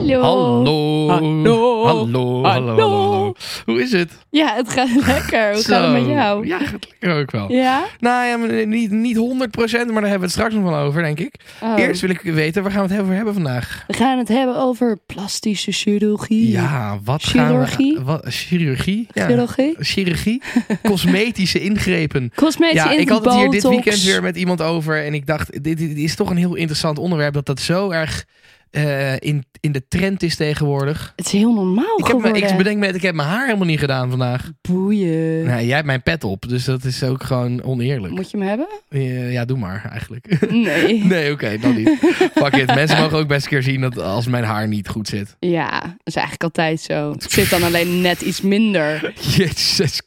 Hallo. Hallo. Hallo. Hallo. Hallo. hallo. Hoe is het? Ja, het gaat lekker. Hoe gaat het met jou? Ja, gaat lekker ook wel. Ja? Nou ja, niet, niet 100%, maar daar hebben we het straks nog wel over, denk ik. Oh. Eerst wil ik weten, waar gaan we het over hebben vandaag? We gaan het hebben over plastische chirurgie. Ja, wat Chirurgie? gaan we... Wat, chirurgie? Ja. Chirurgie? Chirurgie? Cosmetische ingrepen. Cosmetische ja, ik had het hier dit weekend weer met iemand over. En ik dacht, dit, dit is toch een heel interessant onderwerp. Dat dat zo erg eh, in, in de trend is tegenwoordig. Het is heel normaal Ik, heb me, geworden. ik bedenk me, ik heb mijn haar helemaal niet gedaan vandaag. Boeien. Nou, jij hebt mijn pet op, dus dat is ook gewoon oneerlijk. Moet je hem hebben? Eh, ja, doe maar eigenlijk. Nee. nee, oké, dan niet. Fuck it. Mensen mogen ook best een keer zien dat als mijn haar niet goed zit. Ja, dat is eigenlijk altijd zo. Het zit dan alleen net iets minder. Jezus.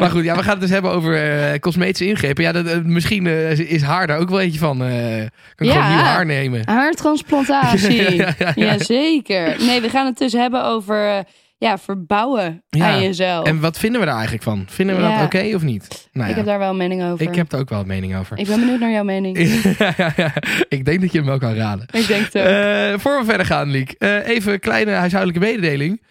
Maar goed, ja, we gaan het dus hebben over eh, cosmetische ingrepen. Ja, dat, eh, misschien eh, is haar daar ook wel eentje van. kan ik Ja. gewoon nieuw haar nemen. Haartransplantatie. Ja, ja, ja, ja. Jazeker. Nee, we gaan het dus hebben over ja, verbouwen aan jezelf. En wat vinden we daar eigenlijk van? Vinden we dat oké of niet? Nou, Ik heb daar wel een mening over. ik heb er ook wel een mening over. Ik ben benieuwd naar jouw mening. Ik denk dat je hem wel kan raden. Ik denk het voor we verder gaan, Liek. even een kleine huishoudelijke mededeling.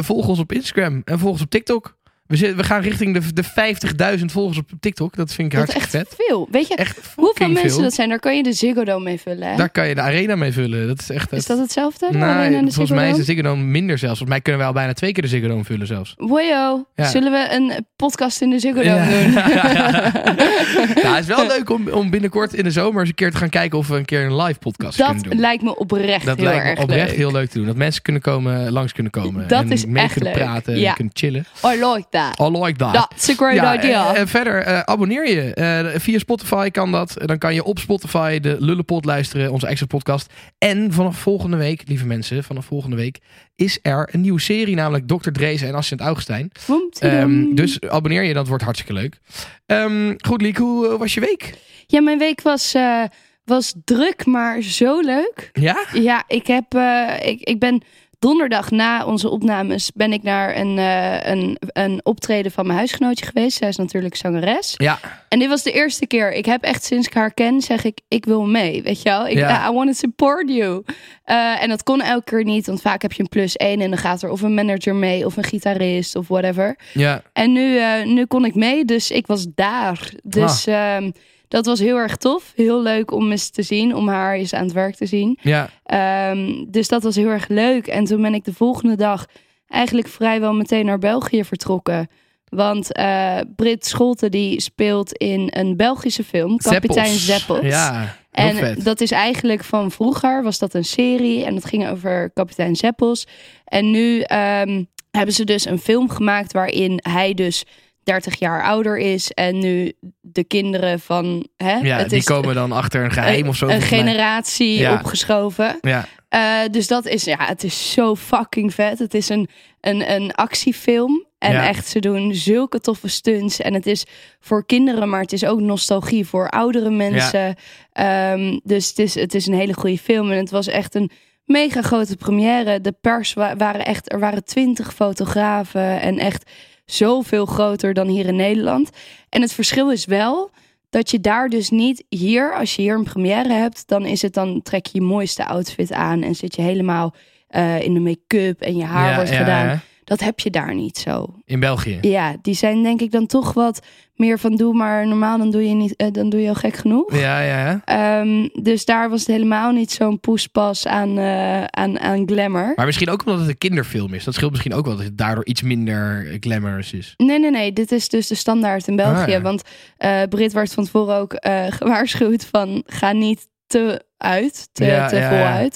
Volg ons op Instagram en volg ons op TikTok. We, gaan richting de, de 50.000 volgers op TikTok. Dat vind ik dat is hartstikke echt vet. veel. Weet je Echt hoeveel mensen veel. dat zijn? Daar kan je de Ziggo Dome mee vullen. Hè? Daar kan je de arena mee vullen. Dat is echt... Is dat hetzelfde? De Nou, Arena en de volgens mij is de? Ziggo Dome minder zelfs. Volgens mij kunnen we al bijna twee keer de Ziggo Dome vullen zelfs. Wojo, Ja. zullen we een podcast in de Ziggo Dome Ja. doen? nou, het is wel leuk om, om binnenkort in de zomer eens een keer te gaan kijken of we een keer een live podcast dat kunnen doen. lijkt me oprecht Dat heel lijkt erg oprecht leuk. heel leuk te doen. Dat mensen kunnen komen, langs kunnen komen. Dat en is mee echt kunnen leuk. praten Ja. en kunnen chillen. I like that. I like that. That's a great ja, idea. En, en verder, eh, abonneer je. Eh, via Spotify kan dat. Dan kan je op Spotify de Lullenpot luisteren, onze extra podcast. En vanaf volgende week, lieve mensen, vanaf volgende week is er een nieuwe serie, namelijk Dr. Dreesen en Assistent Augustijn. Ehm, dus abonneer je, dat wordt hartstikke leuk. Ehm, goed, Liek, hoe eh, was je week? Ja, mijn week was, eh, was druk, maar zo leuk. Ja? Ja, ik, heb, eh, ik, ik ben donderdag na onze opnames ben ik naar een, eh, een, een optreden van mijn huisgenootje geweest. Zij is natuurlijk zangeres. Ja. En dit was de eerste keer. Ik heb echt sinds ik haar ken, zeg ik, ik wil mee. Weet je wel? Ik, Ja. I want to support you. Eh, en dat kon elke keer niet, want vaak heb je een plus één en dan gaat er of een manager mee of een gitarist of whatever. Ja. En nu, eh, nu kon ik mee, dus ik was daar. Dus ehm, dat was heel erg tof. Heel leuk om eens te zien, om haar eens aan het werk te zien. Ja. Ehm, dus dat was heel erg leuk. En toen ben ik de volgende dag eigenlijk vrijwel meteen naar België vertrokken. Want eh Brit Scholte die speelt in een Belgische film, Kapitein Zeppels. Ja, En vet. dat is eigenlijk van vroeger, was dat een serie. En dat ging over kapitein Zeppels. En nu ehm, hebben ze dus een film gemaakt waarin hij dus 30 jaar ouder is. En nu de kinderen van... Hè, ja, het die is komen dan achter een geheim een, of zo. Een generatie Ja. opgeschoven. Ja. Eh, dus dat is, ja, het is zo fucking vet. Het is een, een, een actiefilm. En Ja. echt, ze doen zulke toffe stunts. En het is voor kinderen, maar het is ook nostalgie voor oudere mensen. Ehm, dus het is, het is een hele goede film. En het was echt een mega grote première. De pers wa- waren echt, er waren twintig fotografen. En echt zoveel groter dan hier in Nederland. En het verschil is wel dat je daar dus niet hier, als je hier een première hebt, dan is het dan trek je je mooiste outfit aan en zit je helemaal eh, in de make-up en je haar Ja, wordt ja, gedaan. ja. Dat heb je daar niet zo. In België. Ja, die zijn denk ik dan toch wat meer van doe maar normaal, dan doe je niet, eh, dan doe je al gek genoeg. Ja, ja. Ehm, dus daar was het helemaal niet zo'n poespas aan, eh, aan, aan glamour. Maar misschien ook omdat het een kinderfilm is. Dat scheelt misschien ook wel dat het daardoor iets minder glamorous is. Nee, nee, nee. Dit is dus de standaard in België. Ah, ja. Want eh Brit werd van tevoren ook eh, gewaarschuwd van ga niet te uit, te, Ja, te ja,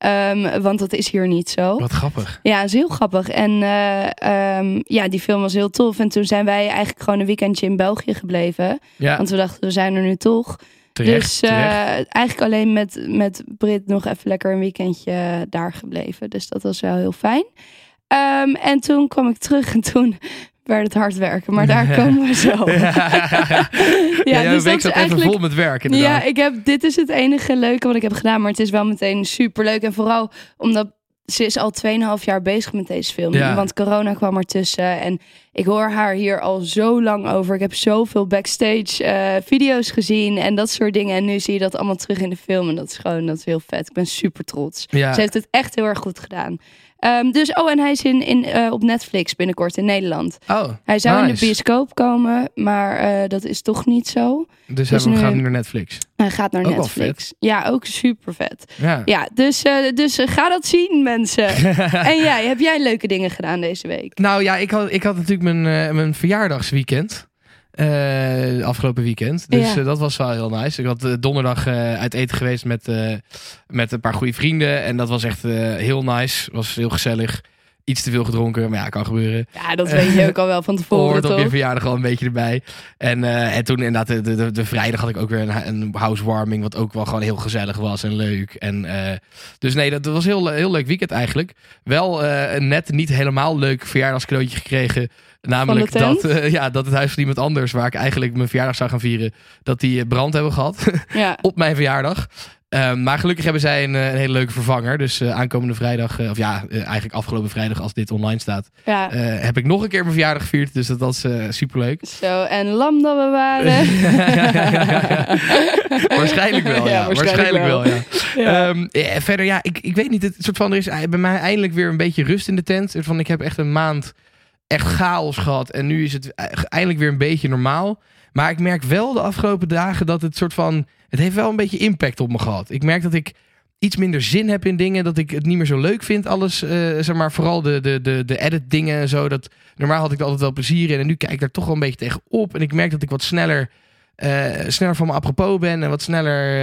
Ehm, want dat is hier niet zo. Wat grappig. Ja, is heel grappig. En eh, ehm, ja, die film was heel tof. En toen zijn wij eigenlijk gewoon een weekendje in België gebleven. Ja, Want we dachten, we zijn er nu toch. Terecht, dus eh, eigenlijk alleen met, met Brit nog even lekker een weekendje daar gebleven. Dus dat was wel heel fijn. Ehm, en toen kwam ik terug en toen werd het hard werken. Maar daar komen we zo. Ja, ja, dus week zat even vol met werk inderdaad. Ja, ik heb, dit is het enige leuke wat ik heb gedaan. Maar het is wel meteen super leuk. En vooral omdat ze is al 2,5 jaar bezig met deze film. Ja. Want corona kwam ertussen. En ik hoor haar hier al zo lang over. Ik heb zoveel backstage eh, video's gezien en dat soort dingen. En nu zie je dat allemaal terug in de film. En dat is gewoon dat is heel vet. Ik ben super trots. Ja. Ze heeft het echt heel erg goed gedaan. Ehm, dus, oh, en hij is in, in, eh, op Netflix binnenkort in Nederland. Oh, Hij zou in de bioscoop komen, maar eh, dat is toch niet zo. Dus, Dus we nu- gaan nu naar Netflix. Hij gaat naar Ook Netflix. Ja, ook super vet. Ja. Ja, dus, eh, dus ga dat zien, mensen. en jij, heb jij leuke dingen gedaan deze week? Nou ja, ik had, ik had natuurlijk mijn, mijn verjaardagsweekend. Eh, afgelopen weekend. Dus Ja. eh, dat was wel heel nice. Ik had eh, donderdag uit eten geweest met, met een paar goede vrienden. En dat was echt heel nice. Was heel gezellig. Iets te veel gedronken, maar ja, kan gebeuren. Ja, dat weet je ook al wel van tevoren, Hoort op je verjaardag al een beetje erbij. En, eh, en toen inderdaad, de, de, de, de vrijdag had ik ook weer een, een housewarming. Wat ook wel gewoon heel gezellig was en leuk. En, eh, dus nee, dat was heel, heel leuk weekend eigenlijk. Wel eh, een net niet helemaal leuk verjaardagscadeautje gekregen. Namelijk dat, ja, dat het huis van iemand anders, waar ik eigenlijk mijn verjaardag zou gaan vieren, dat die brand hebben gehad Ja. op mijn verjaardag. Ehm, maar gelukkig hebben zij een, eh, een hele leuke vervanger. Dus eh, aankomende vrijdag, eh, of ja, eigenlijk afgelopen vrijdag als dit online staat, ja. heb ik nog een keer mijn verjaardag gevierd. Dus dat was superleuk. Zo, en lam dat we waren. waarschijnlijk wel, ja. Ja, waarschijnlijk, waarschijnlijk wel, wel. ja. Ehm, ja, verder, ja, ik, ik weet niet. Het soort van, er is bij mij eindelijk weer een beetje rust in de tent. Van, ik heb echt een maand echt chaos gehad. En nu is het e- eindelijk weer een beetje normaal. Maar ik merk wel de afgelopen dagen dat het soort van... Het heeft wel een beetje impact op me gehad. Ik merk dat ik iets minder zin heb in dingen. Dat ik het niet meer zo leuk vind. Alles, eh, zeg maar, vooral de, de, de, de edit dingen en zo. Dat, normaal had ik er altijd wel plezier in. En nu kijk ik daar toch wel een beetje tegen op. En ik merk dat ik wat sneller... eh, sneller van me apropos ben. En wat sneller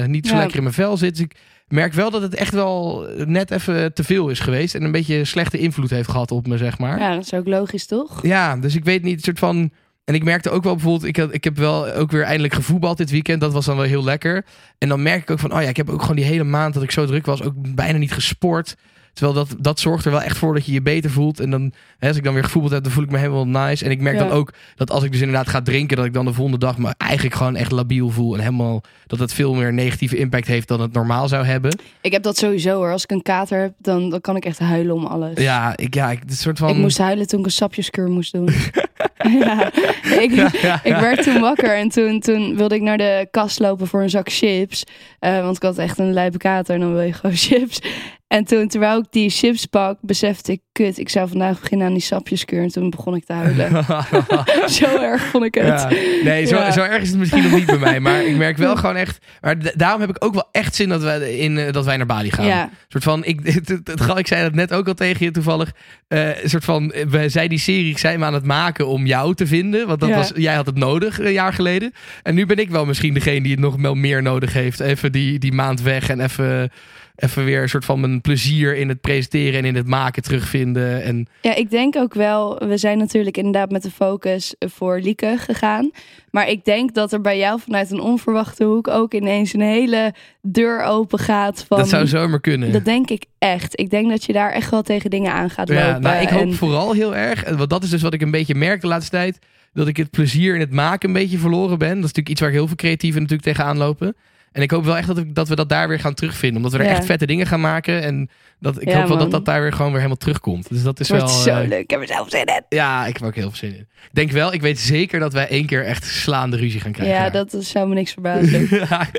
eh, niet zo Ja. lekker in mijn vel zit. Dus ik merk wel dat het echt wel net even te veel is geweest. En een beetje slechte invloed heeft gehad op me, zeg maar. ja, dat is ook logisch, toch? Ja, dus ik weet niet, een soort van. En ik merkte ook wel bijvoorbeeld, ik, ik heb wel ook weer eindelijk gevoetbald dit weekend. Dat was dan wel heel lekker. En dan merk ik ook van, oh ja, ik heb ook gewoon die hele maand dat ik zo druk was, ook bijna niet gesport. Terwijl dat, dat zorgt er wel echt voor dat je je beter voelt. En dan, hè, als ik dan weer gevoetbald heb, dan voel ik me helemaal nice. En ik merk Ja. dan ook dat als ik dus inderdaad ga drinken, dat ik dan de volgende dag me eigenlijk gewoon echt labiel voel. En helemaal, dat het veel meer negatieve impact heeft dan het normaal zou hebben. Ik heb dat sowieso hoor. Als ik een kater heb, dan, dan kan ik echt huilen om alles. Ja, ik, ja, ik, het soort van... Ik moest huilen toen ik een sapjeskuur moest doen. ja, ik, Ja, ja, ik werd toen wakker en toen, toen wilde ik naar de kast lopen voor een zak chips. Eh, want ik had echt een lijpe kater en dan wil je gewoon chips. En toen, terwijl ik die chips pak, besefte ik, kut, ik zou vandaag beginnen aan die sapjeskuur. En toen begon ik te huilen. Zo erg vond ik het. Ja. Nee, zo, Ja. zo erg is het misschien nog niet bij mij. Maar ik merk wel gewoon echt. Maar daarom heb ik ook wel echt zin dat wij, in, eh, dat wij naar Bali gaan. Ja. Een soort van, ik, het, het, het- ik zei dat net ook al tegen je toevallig. Een soort van, eh, wij zijn die serie zijn we aan het maken om jou te vinden. Want dat was, jij had het nodig een jaar geleden. En nu ben ik wel misschien degene die het nog wel meer nodig heeft. Even die, die maand weg en even, even weer een soort van mijn plezier in het presenteren en in het maken terugvinden. En Ja, ik denk ook wel, we zijn natuurlijk inderdaad met de focus voor Lieke gegaan. Maar ik denk dat er bij jou vanuit een onverwachte hoek ook ineens een hele deur open gaat. Van, dat zou zomaar kunnen. Dat denk ik echt. Ik denk dat je daar echt wel tegen dingen aan gaat lopen. Ja, nou, ik hoop En- vooral heel erg, want dat is dus wat ik een beetje merk de laatste tijd, dat ik het plezier in het maken een beetje verloren ben. Dat is natuurlijk iets waar heel veel creatieven natuurlijk tegenaan lopen. En ik hoop wel echt dat, ik, dat we dat daar weer gaan terugvinden. Omdat we er Ja. echt vette dingen gaan maken. En dat, ik Ja, hoop wel dat dat daar weer gewoon weer helemaal terugkomt. Dus dat is Het wordt wel... zo eh, leuk. Ik heb er zelf zin in. ja, ik heb er ook heel veel zin in. Ik denk wel, ik weet zeker dat wij één keer echt slaande ruzie gaan krijgen. Ja, daar. dat zou me niks verbazen. Ja.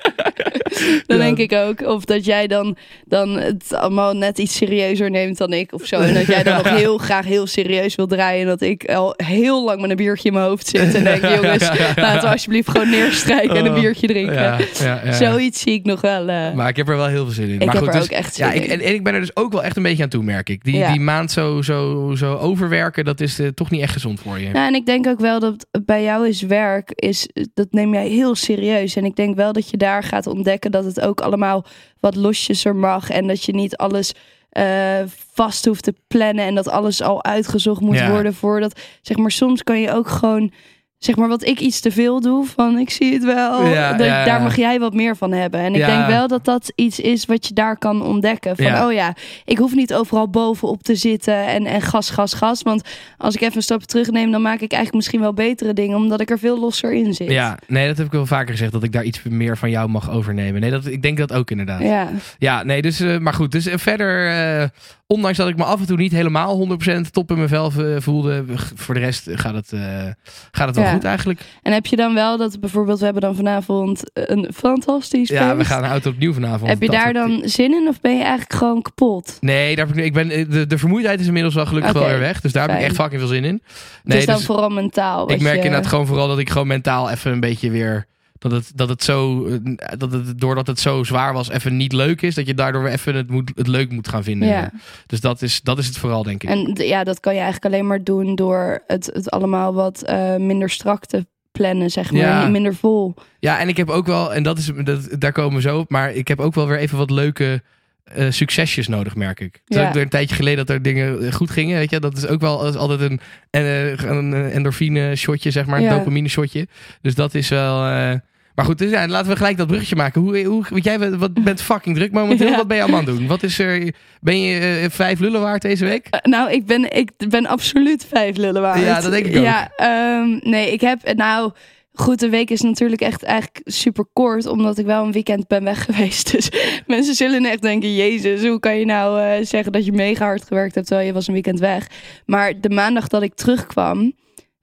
Dan Ja. denk ik ook. Of dat jij dan, dan het allemaal net iets serieuzer neemt dan ik of zo. En dat jij dan nog heel graag heel serieus wil draaien. En dat ik al heel lang met een biertje in mijn hoofd zit. En denk, jongens, laten we alsjeblieft gewoon neerstrijken en een Oh. biertje drinken. Zoiets zie ik nog wel. eh. Maar ik heb er wel heel veel zin in. Ik maar heb goed, er dus- ook echt zin ja, ik, en, en ik ben er dus ook wel echt een beetje aan toe, merk ik. Die, Ja. die maand zo, zo, zo overwerken, dat is eh, toch niet echt gezond voor je. Nou, en ik denk ook wel dat bij jou is werk, is, dat neem jij heel serieus. En ik denk wel dat je daar gaat ontdekken dat het ook allemaal wat losjes er mag. En dat je niet alles eh, vast hoeft te plannen. En dat alles al uitgezocht moet Ja. worden voordat. Zeg maar, soms kan je ook gewoon zeg maar wat ik iets te veel doe van ik zie het wel. Ja, dat- ja, ja. Daar mag jij wat meer van hebben. En ik denk wel dat dat iets is wat je daar kan ontdekken. Van oh ja, ik hoef niet overal bovenop te zitten en, en gas, gas, gas. Want als ik even een stapje terugneem, dan maak ik eigenlijk misschien wel betere dingen. Omdat ik er veel losser in zit. Ja, nee, dat heb ik wel vaker gezegd. Dat ik daar iets meer van jou mag overnemen. Nee, dat, ik denk dat ook inderdaad. Ja, Ja. nee, dus, eh, maar goed. Dus eh, verder, eh, ondanks dat ik me af en toe niet helemaal 100% top in mijn vel eh, voelde. Voor de rest gaat het, eh, gaat het wel Ja. goed eigenlijk. En heb je dan wel dat bijvoorbeeld, we hebben dan vanavond een fantastisch Ja, we feest. gaan een auto opnieuw vanavond. Heb je daar dan zin in of ben je eigenlijk gewoon kapot? Nee, daar heb ik, ben, eh, de, de vermoeidheid is inmiddels wel gelukkig wel weer weg. Dus daar heb ik echt fucking veel zin in. Het is dan dus vooral mentaal. ik merk je- inderdaad gewoon vooral dat ik gewoon mentaal even een beetje weer... Dat het, dat het zo, eh, dat het, doordat het zo zwaar was, even niet leuk is. Dat je daardoor weer even het, moet, het leuk moet gaan vinden. Ja. Dus dat is, dat is het vooral, denk ik. En ja, dat kan je eigenlijk alleen maar doen door het, het allemaal wat eh, minder strak te plannen, zeg maar. Ja. Minder vol. Ja, en ik heb ook wel, en dat is, dat, daar komen we zo op. Maar ik heb ook wel weer even wat leuke eh, succesjes nodig, merk ik. Toen Ja. ik er een tijdje geleden dat er dingen eh, goed gingen, weet je. Dat is ook wel is altijd een, eh, een eh, endorfine shotje, zeg maar. Een Ja. dopamine shotje. Dus dat is wel... maar goed, dus ja, laten we gelijk dat bruggetje maken. Hoe, hoe, want jij bent, wat, bent fucking druk momenteel. Ja. Wat ben je allemaal aan het doen? Wat is er, ben je vijf lullen waard deze week? Nou, ik ben, ik ben absoluut vijf lullen waard. Ja, dat denk ik ook. Ja, ehm, nee, ik heb, nou... Goed, de week is natuurlijk echt eigenlijk super kort, omdat ik wel een weekend ben weg geweest. Dus mensen zullen echt denken, jezus, hoe kan je nou eh, zeggen dat je mega hard gewerkt hebt, terwijl je was een weekend weg. Maar de maandag dat ik terugkwam,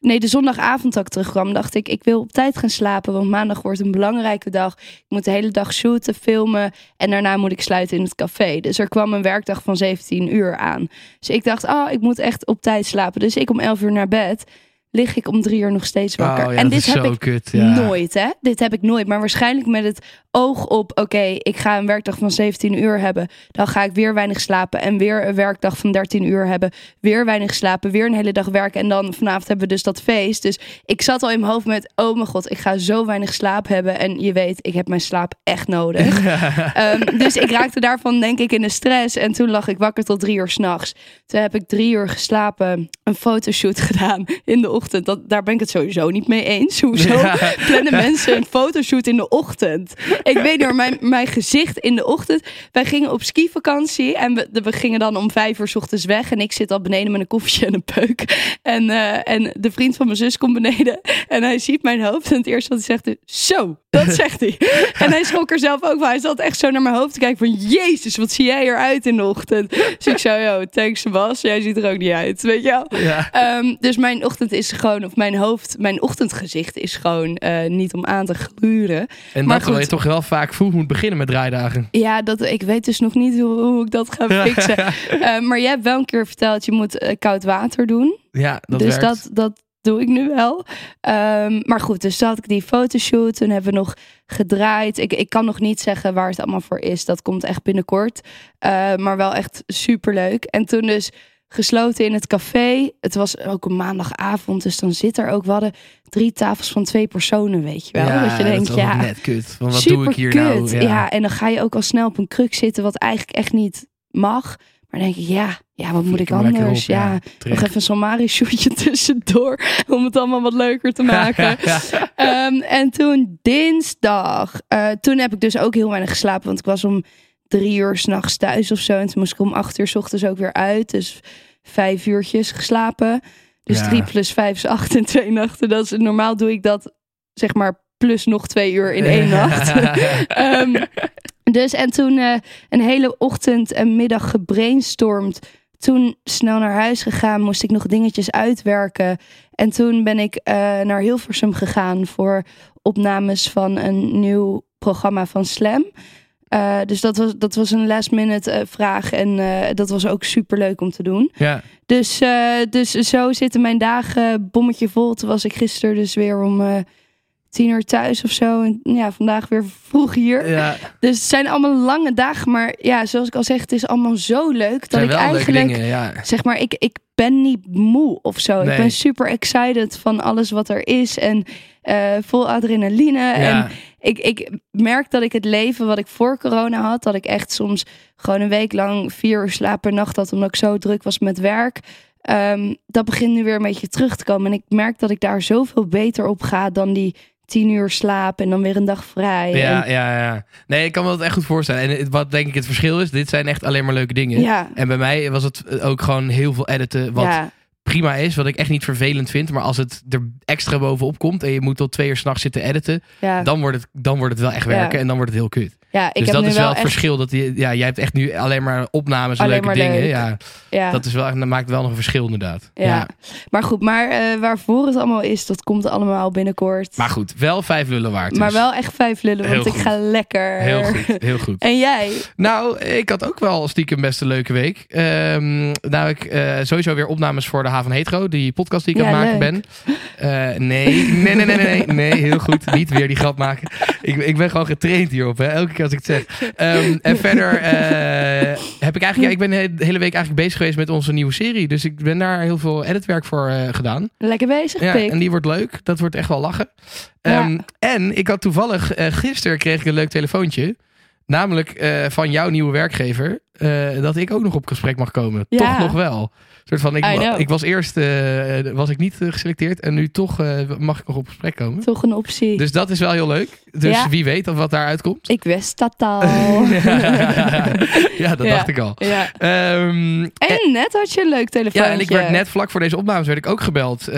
nee, de zondagavond dat ik terugkwam, dacht ik, ik wil op tijd gaan slapen, want maandag wordt een belangrijke dag. Ik moet de hele dag shooten, filmen en daarna moet ik sluiten in het café. Dus er kwam een werkdag van 17 uur aan. Dus ik dacht, oh, ik moet echt op tijd slapen. Dus ik om 11 uur naar bed. Lig ik om drie uur nog steeds wakker. Oh, ja, en dit heb ik kut. Ja. nooit, hè? Dit heb ik nooit. Maar waarschijnlijk met het oog op: oké, ik ga een werkdag van 17 uur hebben. Dan ga ik weer weinig slapen. En weer een werkdag van 13 uur hebben. Weer weinig slapen. Weer een hele dag werken. En dan vanavond hebben we dus dat feest. Dus ik zat al in mijn hoofd met: oh mijn god, ik ga zo weinig slaap hebben. En je weet, ik heb mijn slaap echt nodig. Ehm, dus ik raakte daarvan, denk ik, in de stress. En toen lag ik wakker tot drie uur s'nachts. Toen heb ik drie uur geslapen, een fotoshoot gedaan in de ochtend. Dat, daar ben ik het sowieso niet mee eens. Hoezo Ja. plannen mensen een fotoshoot in de ochtend? Ik weet niet, hoor, mijn, mijn gezicht in de ochtend. Wij gingen op skivakantie en we, we gingen dan om vijf uur 's ochtends weg. En ik zit al beneden met een koffietje en een peuk. En, eh, en de vriend van mijn zus komt beneden en hij ziet mijn hoofd. En het eerste wat hij zegt is, zo, dat zegt hij. En hij schrok er zelf ook van. Hij zat echt zo naar mijn hoofd te kijken van... Jezus, wat zie jij eruit in de ochtend? Dus ik zei, yo, thanks Sebas. Jij ziet er ook niet uit, weet je wel? Ja. Ehm, dus mijn ochtend is gewoon... Of mijn hoofd, mijn ochtendgezicht is gewoon eh, niet om aan te gluren. En Maar dat je toch wel vaak vroeg moet beginnen met draaidagen. Ja, dat, ik weet dus nog niet hoe, hoe ik dat ga fixen. Eh, maar jij hebt wel een keer verteld, je moet eh, koud water doen. Ja, dat dus werkt. dat, dat doe ik nu wel. Ehm, maar goed, dus had ik die fotoshoot. Toen hebben we nog gedraaid. Ik, ik kan nog niet zeggen waar het allemaal voor is. Dat komt echt binnenkort. Maar wel echt super leuk. En toen dus gesloten in het café. Het was ook een maandagavond. Dus dan zit er ook... We hadden drie tafels van twee personen, weet je wel. ja, dat je denkt, wel ja, net kut. Want wat super doe ik hier kut. nou? Ja. en dan ga je ook al snel op een kruk zitten, wat eigenlijk echt niet mag. Maar dan denk ik, ja, ja wat moet ik anders? op, ja, nog even een Somari shootje tussendoor, om het allemaal wat leuker te maken. Ehm, en toen dinsdag, eh, toen heb ik dus ook heel weinig geslapen, want ik was om drie uur s'nachts thuis of zo. En toen moest ik om acht uur s ochtends ook weer uit, dus vijf uurtjes geslapen. Dus Ja. drie plus vijf is acht en twee nachten. Dat is, normaal doe ik dat, zeg maar, plus nog twee uur in één nacht. Ehm, dus en toen eh, een hele ochtend en middag gebrainstormd. Toen snel naar huis gegaan, moest ik nog dingetjes uitwerken. En toen ben ik eh, naar Hilversum gegaan voor opnames van een nieuw programma van Slam. Eh, dus dat was, dat was een last minute eh, vraag en eh, dat was ook super leuk om te doen. ja. Dus, dus zo zitten mijn dagen bommetje vol. Toen was ik gisteren dus weer om tien uur thuis of zo. En ja, vandaag weer vroeg hier. ja. Dus het zijn allemaal lange dagen. Maar ja, zoals ik al zeg, het is allemaal zo leuk. Dat ik eigenlijk, dingen, ja. zeg maar, ik, ik ben niet moe of zo. Nee. Ik ben super excited van alles wat er is. En eh, vol adrenaline. Ja. En ik, ik merk dat ik het leven wat ik voor corona had, dat ik echt soms gewoon een week lang vier uur slaap per nacht had, omdat ik zo druk was met werk. ehm, dat begint nu weer een beetje terug te komen. En ik merk dat ik daar zoveel beter op ga dan die tien uur slaap en dan weer een dag vrij. Ja, en, ja, ja. Nee, ik kan me dat echt goed voorstellen. En het- wat denk ik het verschil is, dit zijn echt alleen maar leuke dingen. ja, En bij mij was het ook gewoon heel veel editen, wat ja, prima is, wat ik echt niet vervelend vind. Maar als het er extra bovenop komt en je moet tot twee uur s'nachts zitten editen, ja, dan wordt, het, dan wordt het wel echt werken Ja. en dan wordt het heel kut. ja. Ik dus heb dat nu is wel het echt, verschil. Dat je, ja, jij hebt echt nu alleen maar opnames en Alleen leuke maar dingen. leuk. Ja, Ja, dat, is wel, dat maakt wel nog een verschil inderdaad. ja. Maar goed, maar eh, waarvoor het allemaal is, dat komt allemaal binnenkort. Maar goed, wel vijf lullen waard. Maar dus. wel echt vijf lullen, want ik ga lekker. Heel goed, heel goed. En jij? Nou, ik had ook wel stiekem best een leuke week. Ehm nou, ik eh, sowieso weer opnames voor de Haven Hetero, die podcast die ik Ja, aan het maken leuk. ben. Eh, nee, nee, nee, nee, nee, nee, nee, heel goed. Niet weer die grap maken. Ik, ik ben gewoon getraind hierop, hè, elke keer als ik het zeg. Ehm, en verder eh, heb ik eigenlijk, ja, ik ben de hele week eigenlijk bezig geweest met onze nieuwe serie. Dus ik ben daar heel veel editwerk voor eh, gedaan. Lekker bezig, Ja, Pik. en die wordt leuk. Dat wordt echt wel lachen. Ja. Ehm, En ik had toevallig, gisteren kreeg ik een leuk telefoontje. Namelijk van jouw nieuwe werkgever. Eh, dat ik ook nog op gesprek mag komen. Ja. Toch nog wel. Een soort van, ik, ik was eerst eh, was ik niet eh, geselecteerd. En nu toch eh, mag ik nog op gesprek komen. Toch een optie. Dus dat is wel heel leuk. Dus Ja. wie weet of wat daaruit komt. Ik wist dat al. ja, dat dacht ik al. Ehm, En net had je een leuk telefoontje. Ja, en ik werd net vlak voor deze opnames werd ik ook gebeld.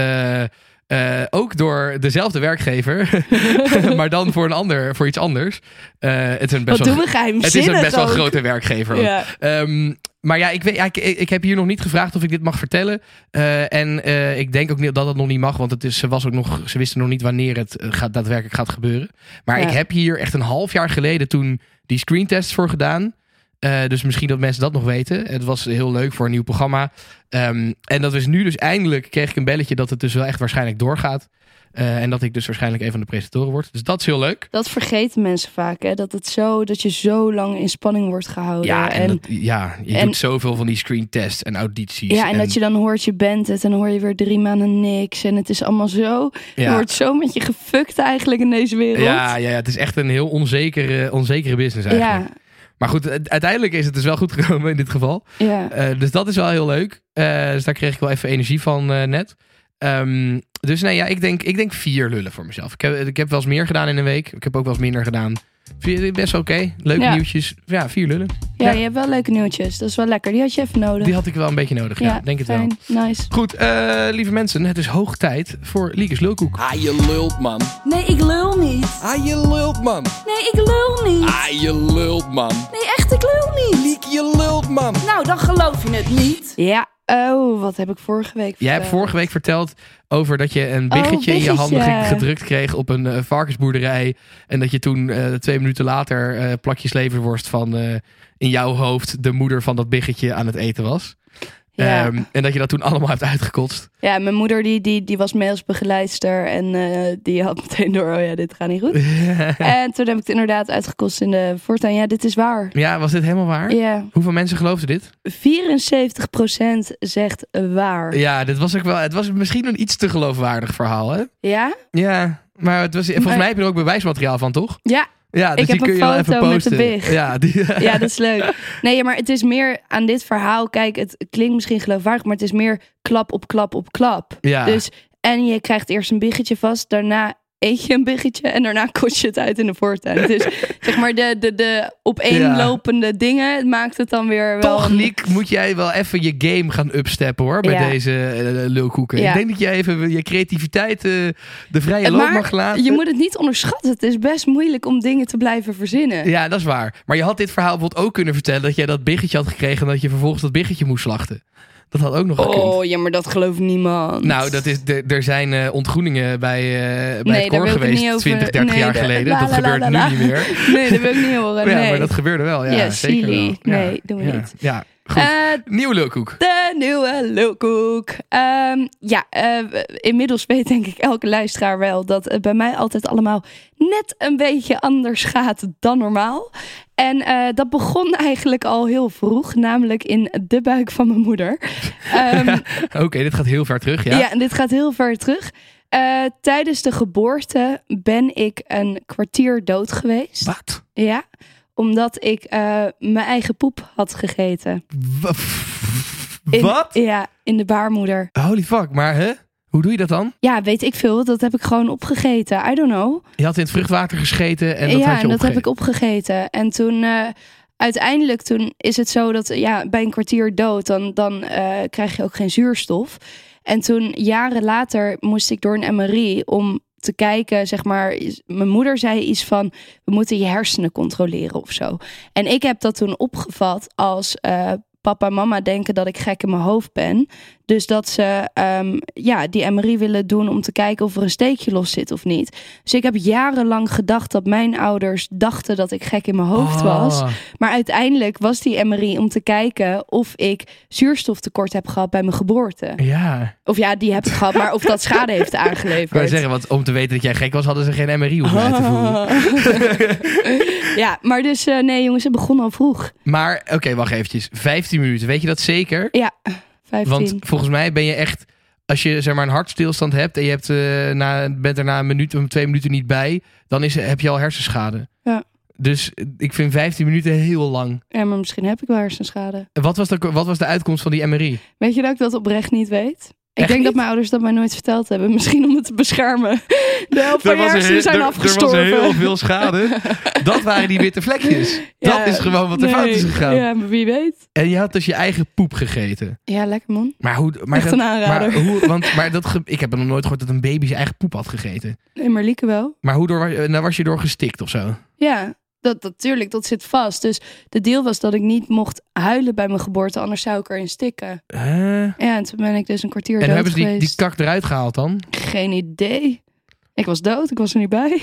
Eh, ook door dezelfde werkgever, maar dan voor een ander, voor iets anders. Eh, het is een best Wat wel, doen we geheimzinnig het is een best wel ook. grote werkgever. Ja. Ehm, maar ja, ik, weet, ik, ik heb hier nog niet gevraagd of ik dit mag vertellen. Eh, en ik denk ook niet dat het nog niet mag, want het is, ze, was ook nog, ze wisten nog niet wanneer het gaat, daadwerkelijk gaat gebeuren. Maar Ja. ik heb hier echt een half jaar geleden toen die screentests voor gedaan. Eh, dus misschien dat mensen dat nog weten. Het was heel leuk voor een nieuw programma. Ehm, en dat is nu dus eindelijk kreeg ik een belletje dat het dus wel echt waarschijnlijk doorgaat. Eh, en dat ik dus waarschijnlijk een van de presentatoren word. Dus dat is heel leuk. Dat vergeten mensen vaak, hè? Dat, het zo, dat je zo lang in spanning wordt gehouden. Ja, en, en, dat, ja je en- doet zoveel van die screentests en audities. ja, en, dat je dan hoort je bent het en dan hoor je weer drie maanden niks. En het is allemaal zo. Je wordt zo met je gefukt eigenlijk in deze wereld. Ja, ja, ja, het is echt een heel onzekere, onzekere business eigenlijk. ja, Maar goed, uiteindelijk is het dus wel goed gekomen in dit geval. ja. Eh, dus dat is wel heel leuk. Eh, dus daar kreeg ik wel even energie van eh, net. Ehm, dus nee, ja, ik denk, ik denk vier lullen voor mezelf. Ik heb, ik heb wel eens meer gedaan in een week. Ik heb ook wel eens minder gedaan. Vier, best oké. Leuke Ja. nieuwtjes. Ja, vier lullen. ja, Ja. je hebt wel leuke nieuwtjes. Dat is wel lekker. Die had je even nodig. Die had ik wel een beetje nodig. Ja, denk het wel. Nice. Goed, eh, lieve mensen. Het is hoog tijd voor Liekes Lulkoek. Ah, je lult, man. Nee, ik lul niet. Ah, je lult, man. Nee, ik lul niet. Ah, je lult, man. Nee, echt, ik lul niet. Liek, je lult, man. Nou, dan geloof je het niet. Ja, oh, wat heb ik vorige week Jij hebt verteld? vorige week verteld over dat je een biggetje in je Oh, handen ge- gedrukt kreeg op een eh, varkensboerderij. En dat je toen eh, twee minuten later eh, plakjes leverworst van in jouw hoofd de moeder van dat biggetje aan het eten was. Ja. Ehm, en dat je dat toen allemaal hebt uitgekotst. Ja, mijn moeder die, die, die was mee als begeleidster en eh, die had meteen door, oh ja, dit gaat niet goed. en toen heb ik het inderdaad uitgekost in de voortuin. Ja, dit is waar. ja, was dit helemaal waar? Ja, Hoeveel mensen geloofden dit? 74% zegt waar. Ja, dit was ook wel. Het was misschien een iets te geloofwaardig verhaal, hè? Ja? Ja, maar het was, volgens mij heb je er ook bewijsmateriaal van, toch? Ja, Ja, dus heb die kun een je wel even foto met de big. Ja, die, ja, dat is leuk. Nee, maar het is meer aan dit verhaal. Kijk, het klinkt misschien geloofwaardig, maar het is meer klap op klap op klap. ja. Dus, en je krijgt eerst een biggetje vast, daarna eet je een biggetje en daarna kost je het uit in de voortuin. Dus zeg maar de, de, de opeenlopende dingen het maakt het dan weer wel... Toch, Liek, moet jij wel even je game gaan upsteppen hoor. Bij Ja. deze eh, lulkoeken. Ja. Ik denk dat jij even je creativiteit eh, de vrije loop Maar mag laten. je moet het niet onderschatten. Het is best moeilijk om dingen te blijven verzinnen. Ja, dat is waar. Maar je had dit verhaal bijvoorbeeld ook kunnen vertellen dat jij dat biggetje had gekregen en dat je vervolgens dat biggetje moest slachten. Dat had ook nog gekund. Oh, ja, maar dat gelooft niemand. Nou, dat is, er- zijn eh, ontgroeningen bij, eh bij Nee, het koor geweest niet over- 20, 30 nee, jaar de- geleden. la, dat la, gebeurt la, nu niet meer. Nee, dat wil ik niet horen. Ja, nee. maar dat gebeurde wel. Ja, Ja, zeker silly. wel. Ja. Nee, doen we ja. niet. Ja, goed. Eh, Nieuwe lulkoek. De nieuwe lulkoek. Ehm, ja, eh, inmiddels weet denk ik elke luisteraar wel dat het bij mij altijd allemaal net een beetje anders gaat dan normaal. En eh, dat begon eigenlijk al heel vroeg, namelijk in de buik van mijn moeder. Ehm, Oké, dit gaat heel ver terug. Ja. ja. en dit gaat heel ver terug. Tijdens de geboorte ben ik een kwartier dood geweest. Wat? Ja, omdat ik eh, mijn eigen poep had gegeten. In- Wat? Ja, in de baarmoeder. Holy fuck, maar hè? Hoe doe je dat dan? Ja, weet ik veel. Dat heb ik gewoon opgegeten. I don't know. Je had in het vruchtwater gescheten en dat ja, had je en dat heb ik opgegeten. opgegeten. En toen, eh, uiteindelijk, toen is het zo dat ja, bij een kwartier dood, dan, dan eh, krijg je ook geen zuurstof. En toen, jaren later, moest ik door een MRI om te kijken, zeg maar, mijn moeder zei iets van, we moeten je hersenen controleren of zo. En ik heb dat toen opgevat als eh, papa en mama denken dat ik gek in mijn hoofd ben. Dus dat ze ehm, ja, die MRI willen doen om te kijken of er een steekje los zit of niet. Dus ik heb jarenlang gedacht dat mijn ouders dachten dat ik gek in mijn hoofd was. Oh. Maar uiteindelijk was die MRI om te kijken of ik zuurstoftekort heb gehad bij mijn geboorte. Ja. Of ja, die heb ik gehad, maar of dat schade heeft Ik aangeleverd. zeggen, want om te weten dat jij gek was, hadden ze geen MRI hoeven uit te voeren. ja, maar dus eh, nee jongens, ze begonnen al vroeg. Maar, oké, wacht eventjes. 15 minuten, weet je dat zeker? Ja, 15. Want volgens mij ben je echt, als je zeg maar een hartstilstand hebt en je hebt, eh, na, bent er na een minuut of twee minuten niet bij, dan is, heb je al hersenschade. Ja. Dus eh, ik vind 15 minuten heel lang. Ja, maar misschien heb ik wel hersenschade. Wat was de, wat was de uitkomst van die MRI? Weet je dat ik dat oprecht niet weet? Ik denk dat mijn ouders dat mij nooit verteld hebben. Misschien om het te beschermen. De helft van hersenen zijn afgestorven. Er was heel veel schade. Dat waren die witte vlekjes. Ja, dat is gewoon wat er nee. fout is gegaan. Ja, maar wie weet. En je had dus je eigen poep gegeten. Ja, lekker man. Maar hoe... Maar Echt dat, een aanrader. Maar, hoe, want, maar dat, ik heb nog nooit gehoord dat een baby zijn eigen poep had gegeten. Nee, maar Lieke wel. Maar hoe door, nou was je door gestikt of zo? Ja, dat natuurlijk, dat zit vast. Dus de deal was dat ik niet mocht huilen bij mijn geboorte, anders zou ik erin stikken. Ja, en toen ben ik dus een kwartier En dood hebben ze die, die kak eruit gehaald dan? Geen idee. Ik was dood, ik was er niet bij.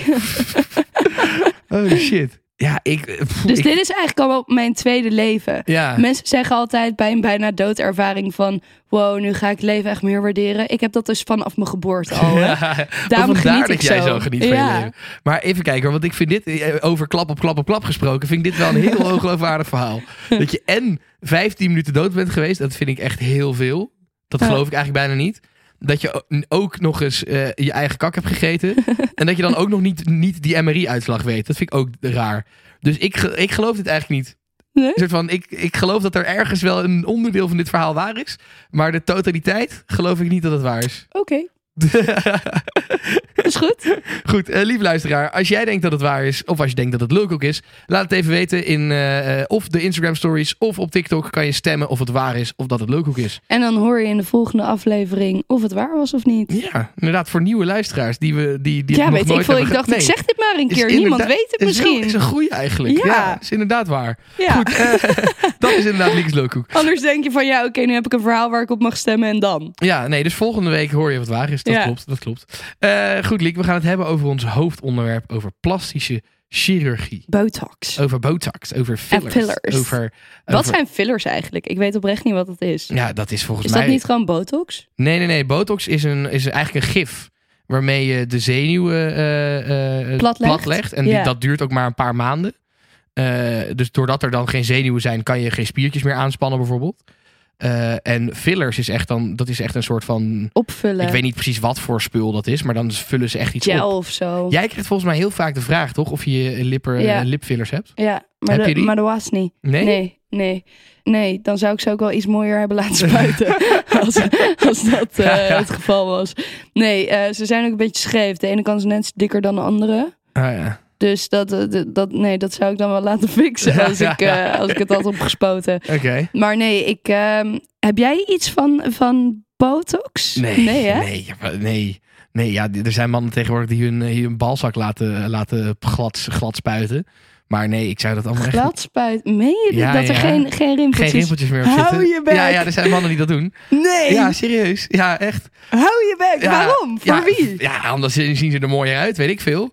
Oh shit. Ja, ik... eh, pff, dus ik- dit is eigenlijk al wel mijn tweede leven. Ja. Mensen zeggen altijd bij een bijna doodervaring van... wow, nu ga ik het leven echt meer waarderen. Ik heb dat dus vanaf mijn geboorte al. Ja, Daarom geniet ik jij zo. zo geniet van Ja. je leven. Maar even kijken, want ik vind dit eh, over klap op klap op klap gesproken, vind ik dit wel een heel ongeloofwaardig verhaal. Dat je en 15 minuten dood bent geweest, dat vind ik echt heel veel. Dat geloof ik eigenlijk bijna niet. Dat je ook nog eens eh, je eigen kak hebt gegeten. en dat je dan ook nog niet, niet die MRI-uitslag weet. Dat vind ik ook raar. Dus ik, ik geloof dit eigenlijk niet. Nee? Een soort van, ik, ik geloof dat er ergens wel een onderdeel van dit verhaal waar is. Maar de totaliteit geloof ik niet dat het waar is. Oké, is goed. Goed, eh, lieve luisteraar, als jij denkt dat het waar is, of als je denkt dat het leuk ook is, laat het even weten in eh, eh, of de Instagram stories of op TikTok kan je stemmen of het waar is of dat het leuk ook is. En dan hoor je in de volgende aflevering of het waar was of niet. Ja, inderdaad, voor nieuwe luisteraars die we die, die ja, het weet ik veel. Ik dacht, ik zeg dit maar een is keer. Niemand weet het is misschien. is een goeie eigenlijk. Ja. Ja. is inderdaad waar. Ja. Goed, dat is inderdaad Liekes Leukhoek. Anders denk je van, ja, oké, nu heb ik een verhaal waar ik op mag stemmen en dan. Ja, nee, dus volgende week hoor je wat waar is. Dat Ja. klopt, dat klopt. Eh, goed, Liek, we gaan het hebben over ons hoofdonderwerp, over plastische chirurgie. Botox. Over botox, over fillers. fillers. Over, Wat over- zijn fillers eigenlijk? Ik weet oprecht niet wat het is. Ja, dat is volgens Is mij... dat niet gewoon botox? Nee, nee, nee. Botox is, een, is eigenlijk een gif. Waarmee je de zenuwen eh, Platlegt. En die, dat duurt ook maar een paar maanden. Dus doordat er dan geen zenuwen zijn, kan je geen spiertjes meer aanspannen, bijvoorbeeld. Eh, en fillers is echt dan, dat is echt een soort van. Opvullen. Ik weet niet precies wat voor spul dat is, maar dan vullen ze echt iets Gel op. of zo. Jij krijgt volgens mij heel vaak de vraag, toch? Of je lipper, Ja. eh, lipfillers hebt. Ja, maar, Heb de, je die? maar dat was niet. Nee? Nee, nee. Nee, dan zou ik ze ook wel iets mooier hebben laten spuiten. als, als dat eh, het geval was. Nee, ze zijn ook een beetje scheef. De ene kant is net dikker dan de andere. Ah, ja. Dus dat, eh, dat, nee, dat zou ik dan wel laten fixen als, ik, eh, als ik het had opgespoten. Oké. Maar nee, ik, ehm, heb jij iets van, van botox? Nee, nee hè? Nee, nee. Nee, ja, er zijn mannen tegenwoordig die hun, eh, hun balzak laten, laten glad, glad spuiten. Maar nee, ik zou dat allemaal echt... Glad spuit. Meen je? Ja, dat er geen, geen rimpeltjes... Geen rimpeltjes meer op Hou zitten. je bek. Ja, ja, er zijn mannen die dat doen. Nee, Ja, serieus. Ja, echt. hou je bek. Waarom? Voor wie? Ja, anders zien ze er mooier uit, weet ik veel.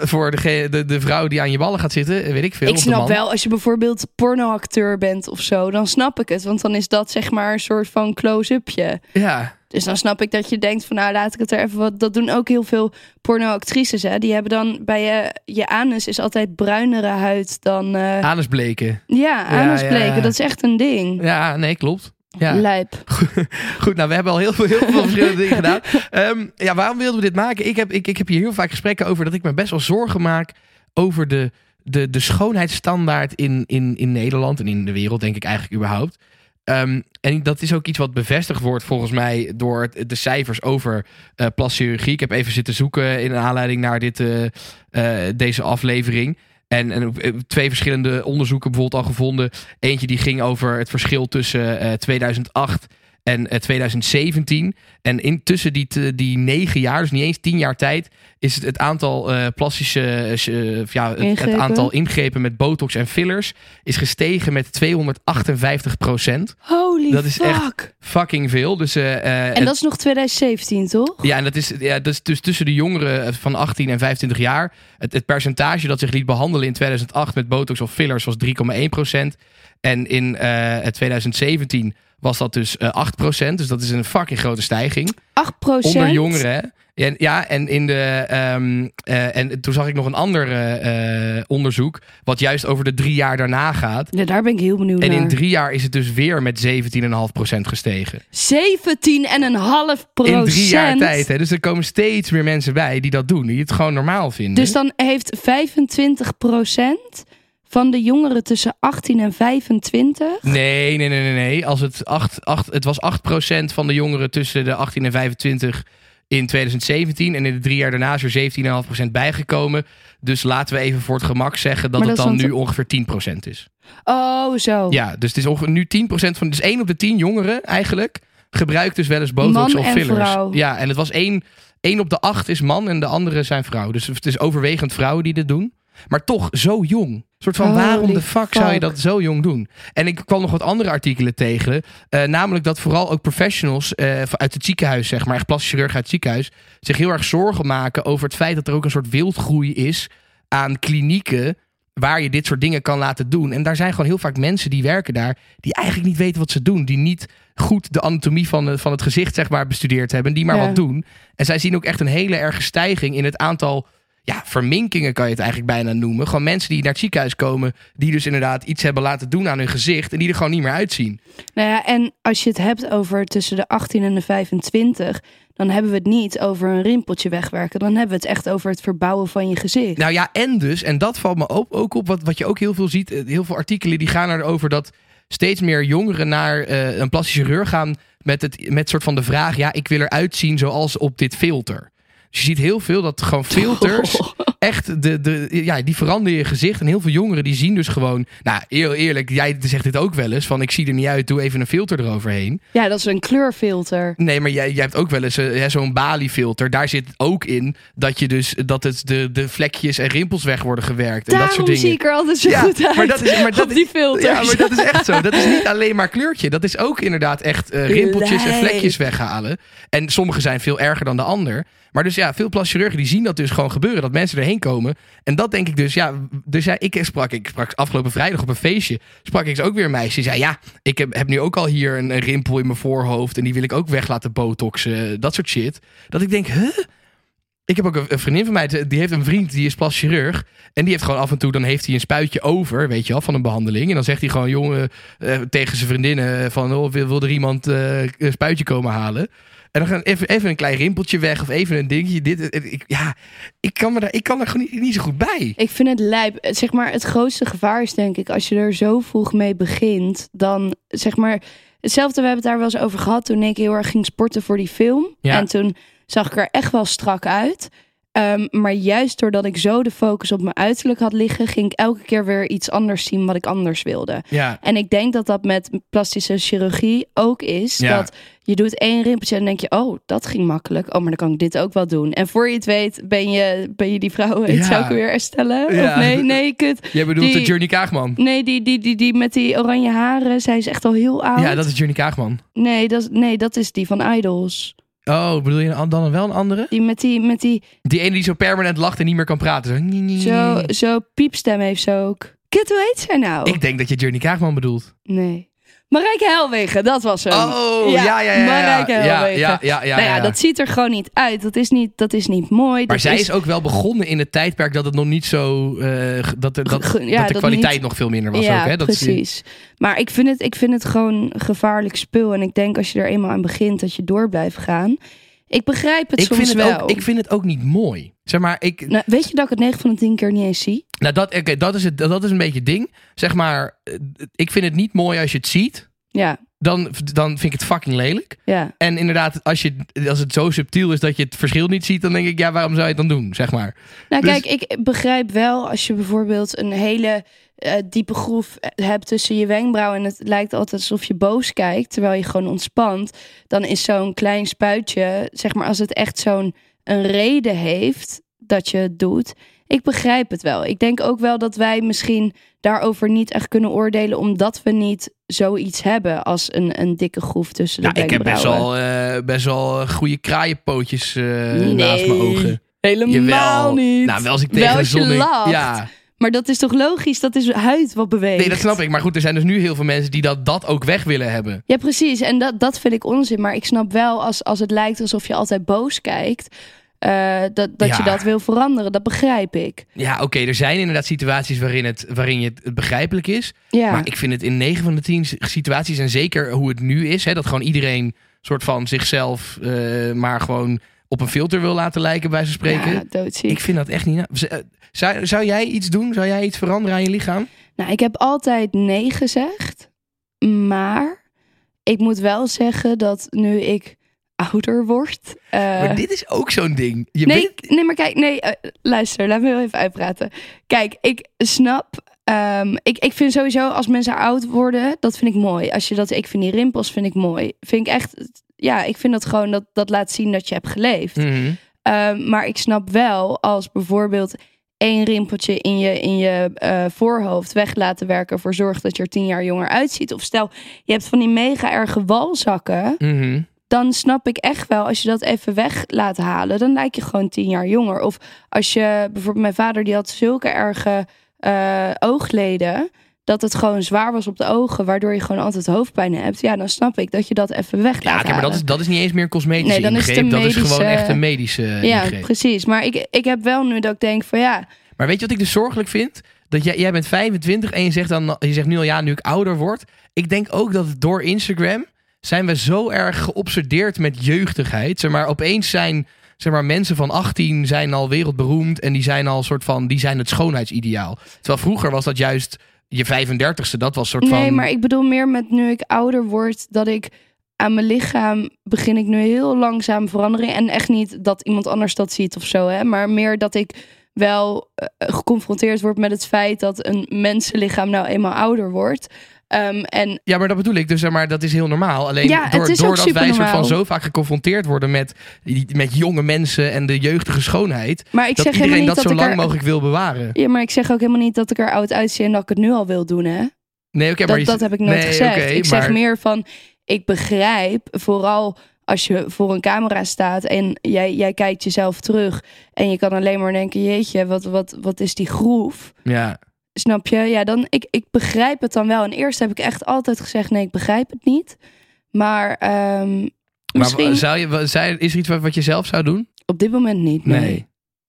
Voor de, de, de vrouw die aan je ballen gaat zitten, weet ik veel. Ik snap wel, als je bijvoorbeeld pornoacteur bent of zo, dan snap ik het. Want dan is dat zeg maar een soort van close-upje. Ja, Dus dan snap ik dat je denkt van nou laat ik het er even wat. Dat doen ook heel veel pornoactrices hè. Die hebben dan bij je, je anus is altijd bruinere huid dan... eh, anusbleken. ja, anusbleken. ja, ja. Dat is echt een ding. Ja, nee, klopt. Ja. Lijp. Goed, nou, we hebben al heel veel, heel veel verschillende dingen gedaan. Ehm, ja, waarom wilden we dit maken? Ik heb, ik, ik heb hier heel vaak gesprekken over dat ik me best wel zorgen maak over de, de, de schoonheidsstandaard in, in, in Nederland en in de wereld, denk ik eigenlijk überhaupt. Ehm, en dat is ook iets wat bevestigd wordt volgens mij door de cijfers over eh plastische chirurgie. Ik heb even zitten zoeken in aanleiding naar dit, eh, eh, deze aflevering. En, en eh, twee verschillende onderzoeken bijvoorbeeld al gevonden. Eentje die ging over het verschil tussen eh, 2008 en eh, 2017. En in, tussen die, die negen jaar, dus niet eens tien jaar tijd, is het, het aantal eh, plastische, eh, ja, het, aantal ingrepen met botox en fillers is gestegen met 258 procent. Holy Dat is fuck. echt Fucking veel. Dus, eh, eh, En dat is nog 2017, toch? ja, en dat is, ja, dat is dus tussen de jongeren van 18 en 25 jaar. Het, het percentage dat zich liet behandelen in 2008 met botox of fillers was 3,1 procent. En in eh, 2017 was dat dus eh 8 procent. Dus dat is een fucking grote stijging. 8% Onder jongeren? En, ja, en, in de, ehm, eh, en toen zag ik nog een ander eh, eh, onderzoek. Wat juist over de drie jaar daarna gaat. Ja, daar ben ik heel benieuwd En in naar. drie jaar is het dus weer met 17,5% gestegen. 17,5 procent. In drie jaar tijd. Hè? Dus er komen steeds meer mensen bij die dat doen. Die het gewoon normaal vinden. Dus dan heeft 25 procent van de jongeren tussen 18 en 25... Nee, nee, nee, nee. nee. Als het, 8, 8, het was 8% van de jongeren tussen de 18 en 25 in 2017. En in de drie jaar daarna is er 17,5% bijgekomen. Dus laten we even voor het gemak zeggen dat het dan nu ongeveer 10% is. Oh, zo. Ja, dus het is ongeveer nu 10% van... Dus 1 op de 10 jongeren eigenlijk gebruikt dus wel eens botox Man of en fillers. vrouw. Ja, en het was 1, 1 op de 8 is man en de andere zijn vrouw. Dus het is overwegend vrouwen die dit doen. Maar toch zo jong. Een soort van Holy waarom de fuck, zou je dat zo jong doen? En ik kwam nog wat andere artikelen tegen. eh, namelijk dat vooral ook professionals eh, uit het ziekenhuis, zeg maar, echt plastisch chirurg uit het ziekenhuis, zich heel erg zorgen maken over het feit dat er ook een soort wildgroei is aan klinieken waar je dit soort dingen kan laten doen. En daar zijn gewoon heel vaak mensen die werken daar, die eigenlijk niet weten wat ze doen. Die niet goed de anatomie van, het- van het gezicht, zeg maar, bestudeerd hebben. Die maar Ja. wat doen. En zij zien ook echt een hele erge stijging in het aantal ja, verminkingen kan je het eigenlijk bijna noemen. Gewoon mensen die naar het ziekenhuis komen, die dus inderdaad iets hebben laten doen aan hun gezicht en die er gewoon niet meer uitzien. Nou ja, en als je het hebt over tussen de 18 en de 25, dan hebben we het niet over een rimpeltje wegwerken. Dan hebben we het echt over het verbouwen van je gezicht. Nou ja, en dus, en dat valt me ook, ook op, wat, wat je ook heel veel ziet, eh, heel veel artikelen die gaan erover dat steeds meer jongeren naar eh, een plastische chirurg gaan met het met soort van de vraag, ja, ik wil eruit zien zoals op dit filter. Dus je ziet heel veel dat gewoon filters echt de, de, ja, die veranderen je gezicht. En heel veel jongeren die zien dus gewoon, nou heel eerlijk, jij zegt dit ook wel eens, van ik zie er niet uit, doe even een filter eroverheen. Ja, dat is een kleurfilter. Nee, maar jij, jij hebt ook wel eens eh, zo'n Bali-filter. Daar zit ook in dat je dus dat het de, de vlekjes en rimpels weg worden gewerkt. En dat soort dingen. zie ik er altijd zo Ja, goed uit maar dat is- maar dat die filters. Ja, maar dat is echt zo. Dat is niet alleen maar kleurtje. Dat is ook inderdaad echt eh, rimpeltjes en vlekjes weghalen. En sommige zijn veel erger dan de ander. Maar dus ja, veel plastische chirurgen die zien dat dus gewoon gebeuren. Dat mensen erheen komen. En dat denk ik dus, ja. Dus ja, ik sprak, ik sprak afgelopen vrijdag op een feestje. Sprak ik ook weer een meisje. Die zei, ja, ik heb, heb nu ook al hier een, rimpel in mijn voorhoofd. En die wil ik ook weg laten botoxen. Dat soort shit. Dat ik denk, huh? Ik heb ook een, vriendin van mij, die heeft een vriend die is plastisch chirurg. En die heeft gewoon af en toe, dan heeft hij een spuitje over, weet je wel, van een behandeling. En dan zegt hij gewoon, jongen, eh, tegen zijn vriendinnen van, oh, wil, wil er iemand eh, een spuitje komen halen? En dan gaan even, even een klein rimpeltje weg of even een dingetje. Dit, ik, ja, ik kan, me daar, ik kan er gewoon niet, niet zo goed bij. Ik vind het lijp. Zeg maar, het grootste gevaar is denk ik als je er zo vroeg mee begint, dan zeg maar hetzelfde. We hebben het daar wel eens over gehad toen ik heel erg ging sporten voor die film. Ja. En toen zag ik er echt wel strak uit. Ehm, maar juist doordat ik zo de focus op mijn uiterlijk had liggen, ging ik elke keer weer iets anders zien wat ik anders wilde. Ja, En ik denk dat dat met plastische chirurgie ook is. Ja. Dat je doet één rimpeltje en dan denk je, oh, dat ging makkelijk. Oh, maar dan kan ik dit ook wel doen. En voor je het weet, ben je, ben je die vrouw, heet Ja. zou ik weer herstellen? Ja. Of nee, nee, kut. jij bedoelt Die- de Journey Kaagman. Nee, die, die, die, die met die oranje haren, zij is echt al heel oud. Ja, dat is Journey Kaagman. nee, dat, is- nee, dat is die van Idols. Oh, bedoel je dan wel een andere? Die met die, met die Die ene die zo permanent lacht en niet meer kan praten. Zo, zo piepstem heeft ze ook. Kut, hoe heet zij nou? Ik denk dat je Journey Kaagman bedoelt. Nee. Marijke Helwegen, dat was hem. Oh, ja, ja, ja. ja, Marijke ja, Helwegen. ja, ja, ja, nou ja, ja. dat ziet er gewoon niet uit. Dat is niet, dat is niet mooi. Maar dat zij is ook wel begonnen in het tijdperk dat het nog niet zo. g- dat, dat, dat de kwaliteit niet- nog veel minder was. ja, ook, hè? Dat is- precies. Maar ik vind, het, ik vind het gewoon gevaarlijk spul. En ik denk als je er eenmaal aan begint, dat je door blijft gaan. Ik begrijp het ik, soms vind het wel. ook, ik vind het ook niet mooi. Zeg maar, ik, Nou, weet je dat ik het 9 van de 10 keer niet eens zie? nou dat, oké, dat, is het, dat is een beetje het ding. Zeg maar, eh, ik vind het niet mooi als je het ziet. Ja, dan, dan vind ik het fucking lelijk. Ja. En inderdaad, als, je, als het zo subtiel is dat je het verschil niet ziet, dan denk ik, ja, waarom zou je het dan doen, zeg maar. Nou, Dus- kijk, ik begrijp wel als je bijvoorbeeld een hele eh, diepe groef hebt tussen je wenkbrauwen en het lijkt altijd alsof je boos kijkt, terwijl je gewoon ontspant, dan is zo'n klein spuitje, zeg maar, als het echt zo'n een reden heeft dat je het doet. Ik begrijp het wel. Ik denk ook wel dat wij misschien daarover niet echt kunnen oordelen, omdat we niet zoiets hebben als een, een dikke groef tussen de Ja, ik heb best wel, eh, best wel eh, goede kraaienpootjes eh, Nee, naast mijn ogen. Helemaal Jawel. niet. Nou, wel als ik tegen Wel de als je zon... lacht. Ja, Maar dat is toch logisch? Dat is huid wat beweegt. nee, dat snap ik. Maar goed, er zijn dus nu heel veel mensen die dat, dat ook weg willen hebben. Ja, precies. En dat, dat vind ik onzin. Maar ik snap wel als, als het lijkt alsof je altijd boos kijkt. eh, dat dat Ja. je dat wil veranderen. Dat begrijp ik. Ja, oké, er zijn inderdaad situaties waarin het, waarin je het, het begrijpelijk is. Ja. Maar ik vind het in 9 van de 10 situaties, en zeker hoe het nu is, hè, dat gewoon iedereen soort van zichzelf eh, maar gewoon op een filter wil laten lijken, bij ze spreken. Ja, doodziek. ik vind dat echt niet. na- eh, Zou, zou jij iets doen? Zou jij iets veranderen aan je lichaam? Nou, ik heb altijd nee gezegd. Maar ik moet wel zeggen dat nu ik ouder word. eh, maar dit is ook zo'n ding. Je nee, bent- nee, maar kijk, nee, eh, luister, laat me heel even uitpraten. Kijk, ik snap. ehm, ik, ik vind sowieso als mensen oud worden, dat vind ik mooi. Als je dat, ik vind die rimpels vind ik mooi. Vind ik echt, ja, ik vind dat gewoon dat dat laat zien dat je hebt geleefd. Mhm. Ehm, maar ik snap wel als bijvoorbeeld één rimpeltje in je, in je eh, voorhoofd weg laten werken voor zorg dat je er tien jaar jonger uitziet. Of stel, je hebt van die mega erge walzakken Mhm. dan snap ik echt wel, als je dat even weg laat halen, dan lijk je gewoon tien jaar jonger. Of als je, bijvoorbeeld mijn vader, die had zulke erge eh, oogleden, dat het gewoon zwaar was op de ogen, waardoor je gewoon altijd hoofdpijn hebt. Ja, dan snap ik dat je dat even weg Ja, oké, maar dat is, dat is niet eens meer een cosmetische Nee, dan is het ingreep. Dat is gewoon echt een medische Ja, ingreep. precies. Maar ik, ik heb wel nu dat ik denk van ja, Maar weet je wat ik dus zorgelijk vind? Dat jij, jij bent 25 en je zegt, dan, je zegt nu al ja, nu ik ouder word. Ik denk ook dat door Instagram zijn we zo erg geobsedeerd met jeugdigheid. Zeg maar, opeens zijn zeg maar, mensen van 18 zijn al wereldberoemd en die zijn al soort van, die zijn het schoonheidsideaal. Terwijl vroeger was dat juist je 35ste, dat was soort van... nee, maar ik bedoel meer met nu ik ouder word, dat ik aan mijn lichaam begin ik nu heel langzaam verandering. En echt niet dat iemand anders dat ziet of zo, hè. Maar meer dat ik wel eh, geconfronteerd word met het feit dat een mensenlichaam nou eenmaal ouder wordt. Ehm, en Ja, maar dat bedoel ik. Dus zeg maar, dat is heel normaal. Alleen Ja, door, doordat wij soort van zo vaak geconfronteerd worden met, met jonge mensen en de jeugdige schoonheid. maar ik dat zeg iedereen helemaal dat niet zo dat ik lang er. mogelijk wil bewaren. Ja, maar ik zeg ook helemaal niet dat ik er oud uitzie en dat ik het nu al wil doen, hè. Nee, oké, maar Dat, je- dat heb ik nooit nee, gezegd. ik zeg maar- meer van, ik begrijp vooral als je voor een camera staat en jij, jij kijkt jezelf terug en je kan alleen maar denken, jeetje, wat, wat, wat is die groef? Ja, Snap je? Ja, dan, ik, ik begrijp het dan wel. En eerst heb ik echt altijd gezegd, nee, ik begrijp het niet. Maar ehm, maar misschien zou je, zou, is er iets wat, wat je zelf zou doen? op dit moment niet. Nee.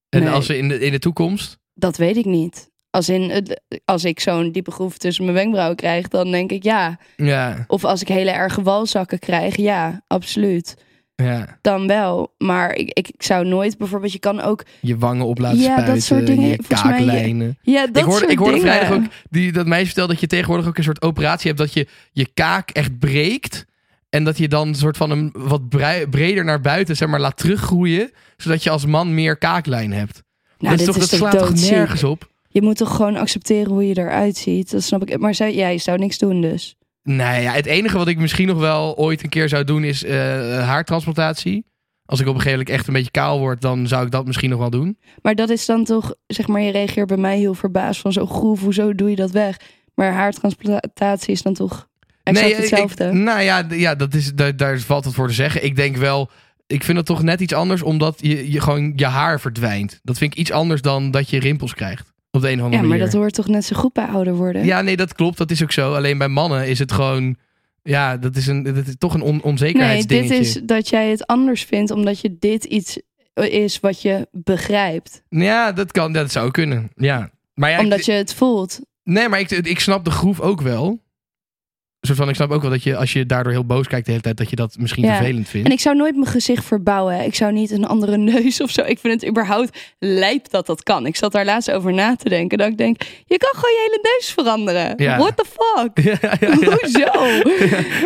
En Nee. als we in de, in de toekomst? Dat weet ik niet. Als, in, het- als ik zo'n diepe groef tussen mijn wenkbrauwen krijg, dan denk ik ja. Ja, Of als ik hele erge walzakken krijg, ja, absoluut. Ja. Dan wel. Maar ik, ik zou nooit bijvoorbeeld, je kan ook. Je wangen op laten Ja, dat spuiten, soort dingen. je kaaklijnen. Ja, dat ik hoorde, soort ik hoorde dingen. vrijdag ook die, dat meisje vertelde dat je tegenwoordig ook een soort operatie hebt dat je je kaak echt breekt. En dat je dan een soort van een wat breder naar buiten zeg maar, laat teruggroeien. Zodat je als man meer kaaklijn hebt. Nou, dat, is toch, is dat slaat toch nergens op? Je moet toch gewoon accepteren hoe je eruit ziet. Dat snap ik. Maar zij, jij zou niks doen dus. Nee, ja, het enige wat ik misschien nog wel ooit een keer zou doen is eh, haartransplantatie. Als ik op een gegeven moment echt een beetje kaal word, dan zou ik dat misschien nog wel doen. Maar dat is dan toch, zeg maar, je reageert bij mij heel verbaasd van zo groef, hoezo doe je dat weg? Maar haartransplantatie is dan toch exact ik- hetzelfde. Ik, nou ja, ja dat is, daar, daar valt het voor te zeggen. Ik denk wel, ik vind het toch net iets anders omdat je, je gewoon je haar verdwijnt. Dat vind ik iets anders dan dat je rimpels krijgt. Op de een of andere ja, maar manier. dat hoort toch net zo goed bij ouder worden? Ja, nee, dat klopt. Dat is ook zo. Alleen bij mannen is het gewoon... Ja, dat is, een, dat is toch een on nee, onzekerheidsdingetje. dit is dat jij het anders vindt omdat je dit iets is wat je begrijpt. Ja, dat kan. Dat zou kunnen. Ja. Maar ja, ik- omdat je het voelt. Nee, maar ik, ik snap de groef ook wel. Soort van, ik snap ook wel dat je als je daardoor heel boos kijkt de hele tijd, dat je dat misschien Ja. vervelend vindt. En ik zou nooit mijn gezicht verbouwen. Ik zou niet een andere neus of zo. Ik vind het überhaupt lijp dat dat kan. Ik zat daar laatst over na te denken. Dat ik denk, je kan gewoon je hele neus veranderen. Ja. What the fuck? ja. Hoezo?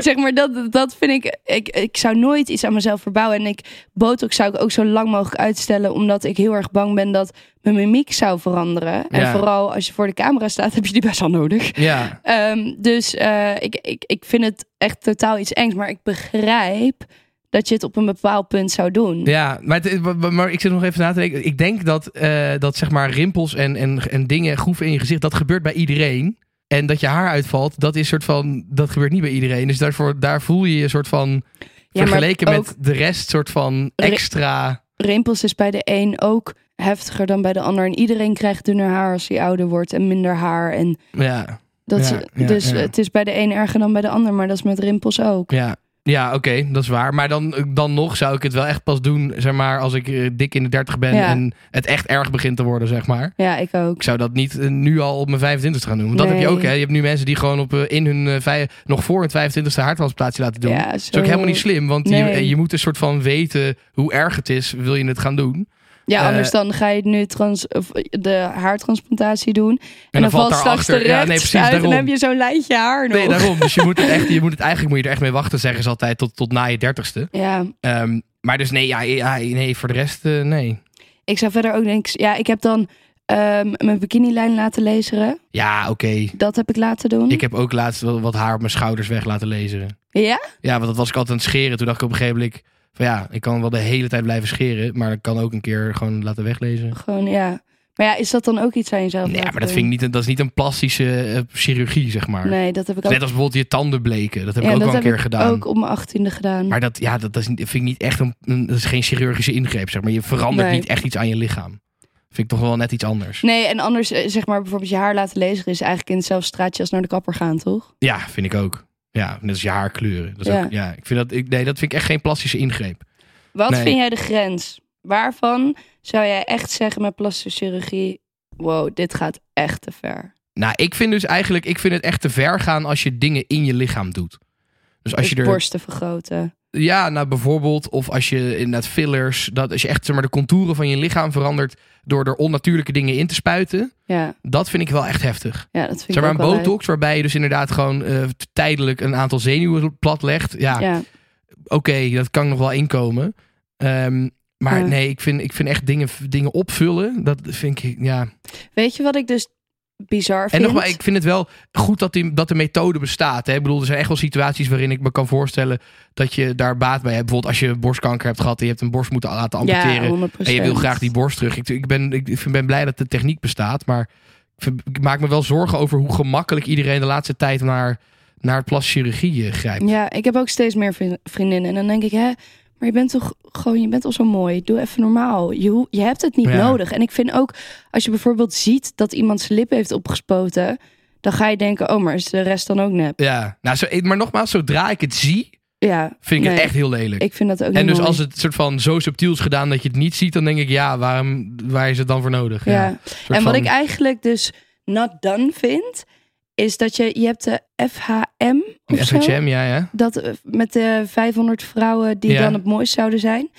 Zeg maar, dat, dat vind ik, ik... Ik zou nooit iets aan mezelf verbouwen. En ik, botox zou ik ook zo lang mogelijk uitstellen. Omdat ik heel erg bang ben dat mijn mimiek zou veranderen. En vooral als je voor de camera staat, heb je die best wel nodig. Ja. Ehm, dus eh, ik, ik, ik vind het echt totaal iets engs. Maar ik begrijp dat je het op een bepaald punt zou doen. Ja, maar, het- maar- ik zit nog even na te denken. Ik denk dat, eh, dat zeg maar rimpels en, en, en dingen, groeven in je gezicht, dat gebeurt bij iedereen. En dat je haar uitvalt, dat is soort van, dat gebeurt niet bij iedereen. Dus daarvoor, daar voel je je soort van, maar vergeleken met de rest, soort van extra. Rimpels is bij de een ook heftiger dan bij de ander. En iedereen krijgt dunner haar als hij ouder wordt en minder haar. En Ja, dat Ja, is- dus het is bij de een erger dan bij de ander. Maar dat is met rimpels ook. ja. Ja, oké, dat is waar. Maar dan, dan nog zou ik het wel echt pas doen, zeg maar, als ik eh, dik in de 30 ben Ja. en het echt erg begint te worden, zeg maar. Ja, ik ook. Ik zou dat niet eh, nu al op mijn 25 gaan doen. Want dat heb je ook, hè. Je hebt nu mensen die gewoon op, eh, in hun, eh, vij- nog voor hun 25ste haartransplantatie laten doen. Ja, Dat is ook helemaal niet slim, want je, je moet een soort van weten hoe erg het is, wil je het gaan doen. Ja, Eh, anders dan ga je nu trans, of de haartransplantatie doen. En, dan dan, valt straks de ja, nee, precies, uit en daarom. dan heb je zo'n lijntje haar nog. Nee, daarom. Dus je moet het echt, je moet het, eigenlijk moet je er echt mee wachten, zeggen ze altijd, tot, tot na je dertigste. Ja, Ehm, maar dus nee, ja, ja, nee, voor de rest, eh, nee. ik zou verder ook denken... Ja, ik heb dan ehm, mijn bikinilijn laten laseren. Ja, oké. Dat heb ik laten doen. Ik heb ook laatst wat haar op mijn schouders weg laten lezen. Ja? Ja, want dat was ik altijd aan het scheren. Toen dacht ik op een gegeven moment van ja, ik kan wel de hele tijd blijven scheren, maar ik kan ook een keer gewoon laten weglezen. Gewoon, ja. Maar ja, is dat dan ook iets aan jezelf Nee, maar dat vind ik niet, dat is niet een plastische eh, chirurgie, zeg maar. Nee, dat heb ik ook. Net als bijvoorbeeld je tanden bleken. Dat heb ja, ik ook dat wel een heb keer ik gedaan. ook op mijn achttiende gedaan. Maar dat, ja, dat, dat is, vind ik niet echt een, een- dat is geen chirurgische ingreep, zeg maar. Je verandert Nee. niet echt iets aan je lichaam. Vind ik toch wel net iets anders. Nee, en anders, eh, zeg maar, bijvoorbeeld je haar laten lezen is eigenlijk in hetzelfde straatje als naar de kapper gaan, toch? Ja, vind ik ook. Ja, net als je haar kleuren. Dat is Ja. Ook, ja, ik vind dat, ik, nee, dat vind ik echt geen plastische ingreep. Wat Nee. vind jij de grens? Waarvan zou jij echt zeggen met plastische chirurgie, wow, dit gaat echt te ver? Nou, ik vind dus eigenlijk, ik vind het echt te ver gaan als je dingen in je lichaam doet. Dus als Dus je er, borsten vergroten. Ja, nou bijvoorbeeld, of als je inderdaad fillers, dat als je echt zeg maar de contouren van je lichaam verandert door er onnatuurlijke dingen in te spuiten, Ja, dat vind ik wel echt heftig. ja dat vind Zeg ik maar ook een botox waarbij je dus inderdaad gewoon eh, tijdelijk een aantal zenuwen platlegt. Ja, leuk. Ja, oké, dat kan nog wel inkomen. Ehm, maar Ja. nee, ik vind, ik vind echt dingen, dingen opvullen, dat vind ik, ja. weet je wat ik dus bizar En vind? nogmaals, ik vind het wel goed dat, die, dat de methode bestaat. Hè? Ik bedoel, er zijn echt wel situaties waarin ik me kan voorstellen dat je daar baat bij hebt. Bijvoorbeeld als je borstkanker hebt gehad en je hebt een borst moeten laten amputeren. ja, 100%. en je wil graag die borst terug. Ik, ik, ben, ik ben blij dat de techniek bestaat, maar ik, maak me wel zorgen over hoe gemakkelijk iedereen de laatste tijd naar, naar het plastische chirurgie eh, grijpt. Ja, ik heb ook steeds meer vri- vriendinnen. En dan denk ik, hè, maar je bent toch gewoon, je bent al zo mooi. Doe even normaal. Je, je hebt het niet Ja. nodig. En ik vind ook, als je bijvoorbeeld ziet dat iemand zijn lip heeft opgespoten, dan ga je denken, oh, maar is de rest dan ook nep? Ja, nou, zo, maar nogmaals, zodra ik het zie, Ja, vind ik nee, het echt heel lelijk. Ik vind dat ook en dus mooi. als het soort van zo subtiel is gedaan dat je het niet ziet, dan denk ik, ja, waarom, waar is het dan voor nodig? Ja. En wat van- ik eigenlijk dus not done vind, is dat je, je hebt de FHM of zo. FHM, ja, ja. Dat eh, met de 500 vrouwen die Ja. dan het mooist zouden zijn.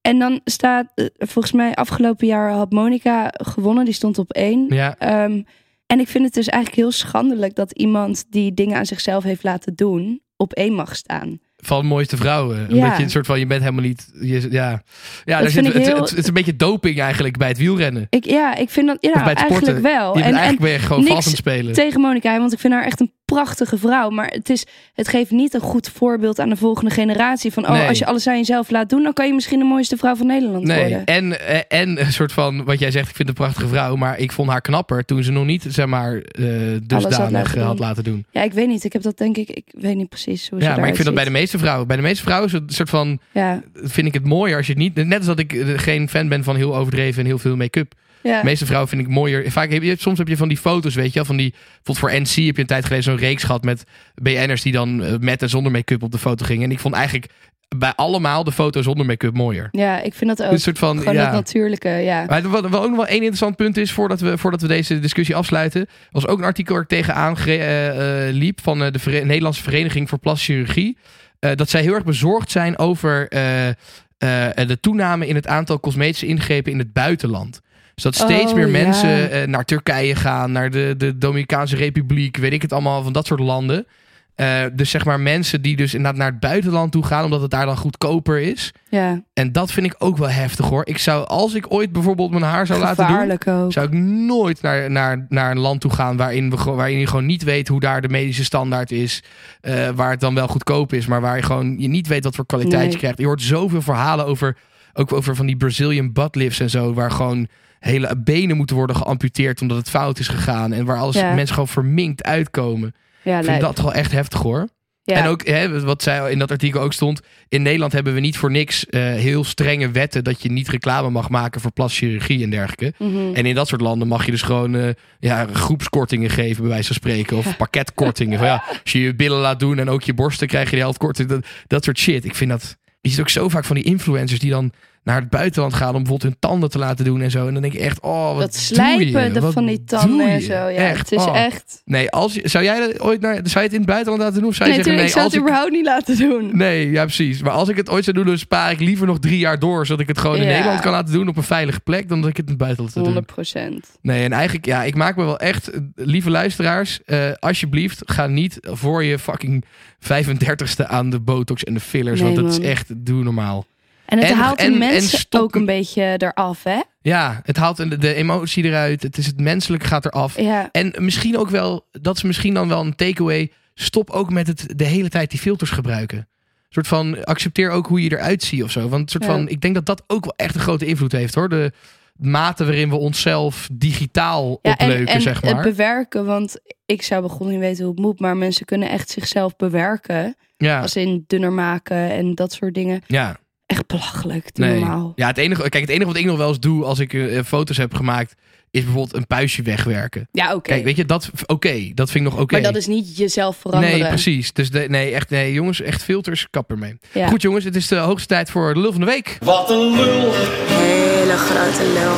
En dan staat, eh, volgens mij afgelopen jaar had Monica gewonnen. Die stond op één. Ja, Ehm, en ik vind het dus eigenlijk heel schandelijk dat iemand die dingen aan zichzelf heeft laten doen, op één mag staan. Van mooiste vrouwen. Ja. Omdat je een soort van, je bent helemaal niet, je, ja. Ja, daar zit, het, heel- het, het is een beetje doping eigenlijk bij het wielrennen. Ik, ja, ik vind dat ja, Of bij het eigenlijk sporten. wel. Je En, en eigenlijk ben je gewoon niks vast aan het spelen. tegen Monica, want ik vind haar echt een prachtige vrouw. Maar het, is, het geeft niet een goed voorbeeld aan de volgende generatie. Van, oh, Nee. als je alles aan jezelf laat doen, dan kan je misschien de mooiste vrouw van Nederland Nee, worden. en, eh, en een soort van, wat jij zegt, ik vind een prachtige vrouw, maar ik vond haar knapper toen ze nog niet, zeg maar, eh dusdanig laten had laten doen. Ja, ik weet niet. Ik heb dat denk ik, ik weet niet precies hoe ze Ja, maar ik vind dat bij de meeste vrouwen. Bij de meeste vrouwen is het een soort van. Ja, vind ik het mooier als je het niet, net als dat ik eh, geen fan ben van heel overdreven en heel veel make-up. Ja. De meeste vrouwen vind ik mooier. Vaak heb je, soms heb je van die foto's, weet je wel, van die, bijvoorbeeld voor NC heb je een tijd geleden zo'n reeks gehad met BN'ers die dan eh, met en zonder make-up op de foto gingen. En ik vond eigenlijk bij allemaal de foto zonder make-up mooier. Ja, ik vind dat ook. Een soort van, Gewoon ja. dat natuurlijke, ja. Maar wat, wat ook nog wel één interessant punt is, voordat we, voordat we deze discussie afsluiten, was ook een artikel waar ik tegenaan eh, eh, liep van de Nederlandse Vereniging voor Plastische Chirurgie. eh, dat zij heel erg bezorgd zijn over de toename in het aantal cosmetische ingrepen in het buitenland. Dus dat steeds Oh, meer mensen eh, naar Turkije gaan, naar de, de Dominicaanse Republiek, weet ik het allemaal, van dat soort landen. Eh, dus zeg maar mensen die dus inderdaad naar het buitenland toe gaan, omdat het daar dan goedkoper is. Ja, En dat vind ik ook wel heftig hoor. Ik zou, als ik ooit bijvoorbeeld mijn haar zou laten doen, gevaarlijk ook. zou ik nooit naar, naar, naar een land toe gaan waarin, we, waarin je gewoon niet weet hoe daar de medische standaard is. eh, waar het dan wel goedkoop is, maar waar je gewoon je niet weet wat voor kwaliteit je krijgt. Je hoort zoveel verhalen over, ook over van die Brazilian butt lifts en zo, waar gewoon hele benen moeten worden geamputeerd omdat het fout is gegaan. En waar alles Ja. mensen gewoon verminkt uitkomen. Ja, Ik vind dat wel echt heftig hoor. ja. En ook, hè, wat zij in dat artikel ook stond. In Nederland hebben we niet voor niks eh, heel strenge wetten dat je niet reclame mag maken voor plastische chirurgie en dergelijke. Mhm. En in dat soort landen mag je dus gewoon eh, ja, groepskortingen geven, bij wijze van spreken. Of pakketkortingen. Van, ja, als je je billen laat doen en ook je borsten, krijg je de helft korting. Dat, dat soort shit. Ik vind dat. Je ziet ook zo vaak van die influencers die dan naar het buitenland gaan om bijvoorbeeld hun tanden te laten doen en zo. En dan denk je echt, oh, wat dat doe slijpen van die doe tanden en zo. Ja, Echt, het is oh. echt. Nee, als je, zou jij dat ooit naar, zou je het in het buitenland laten doen? Of zou je Nee, zeggen, nee, ik zou het ik, überhaupt niet laten doen. Nee, ja, precies. Maar als ik het ooit zou doen, dan spaar ik liever nog drie jaar door. Zodat ik het gewoon in. Nederland kan laten doen op een veilige plek. Dan dat ik het in het buitenland doen. 100 procent. Nee, en eigenlijk, ja, ik maak me wel echt, lieve luisteraars, eh, alsjeblieft, ga niet voor je fucking 35ste aan de botox en de fillers. Nee, want dat is echt, doe normaal. En het En- haalt de en- en mensen ook een beetje eraf, hè? Ja, het haalt de, de emotie eruit. Het is het menselijke gaat eraf. Ja, En misschien ook wel, dat is misschien dan wel een takeaway. Stop ook met het de hele tijd die filters gebruiken. Soort van accepteer ook hoe je eruit ziet of zo. Want een soort Ja. van, ik denk dat dat ook wel echt een grote invloed heeft hoor. De mate waarin we onszelf digitaal ja en, opleuken, en zeg maar. het bewerken, want ik zou begonnen niet weten hoe het moet, maar mensen kunnen echt zichzelf bewerken. ja, Als in dunner maken en dat soort dingen. ja. Echt belachelijk, doe Nee. normaal. Ja, het enige, kijk, het enige wat ik nog wel eens doe als ik eh, foto's heb gemaakt, is bijvoorbeeld een puistje wegwerken. Ja, oké. Kijk, weet je, dat, oké, dat vind ik nog oké. Maar dat is niet jezelf veranderen. Nee, precies. Dus de, nee, echt, nee, jongens, echt filters, kap ermee. Ja. Goed, jongens, het is de hoogste tijd voor de lul van de week. Wat een lul, Hele grote lul.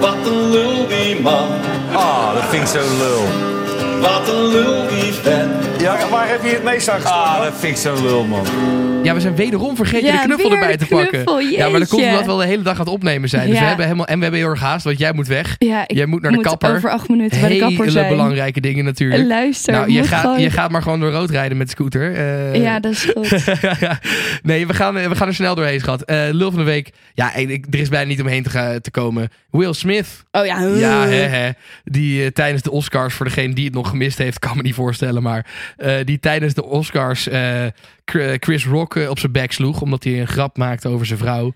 wat een lul die man. Ah, dat vind ik zo lul. Wat een lul die vent. Ja, waar heb je het meest aan Ah, dat vind ik zo lul, man. Ja, we zijn wederom vergeten Ja, de knuffel erbij te pakken. knuffel, Ja, maar dat komt omdat we al de hele dag aan het opnemen zijn. Dus Ja. we hebben helemaal, en we hebben heel erg haast, want jij moet weg. Ja, ik Jij moet naar de kapper. over acht minuten bij de kapper Hele zijn. belangrijke dingen natuurlijk. En luister, nou, je gaat, gewoon- je gaat maar gewoon door rood rijden met de scooter. Eh, Ja, dat is goed. nee, we gaan, we gaan er snel doorheen, schat. Eh lul van de week. Ja, ik- er is bijna niet omheen te, te komen. Will Smith. Oh ja, Ja, hè, hè. Die eh, tijdens de Oscars, voor degene die het nog gemist heeft, kan me niet voorstellen. Maar eh, die tijdens de Oscars eh, Chr- Chris Rock eh, op zijn bek sloeg. Omdat hij een grap maakte over zijn vrouw.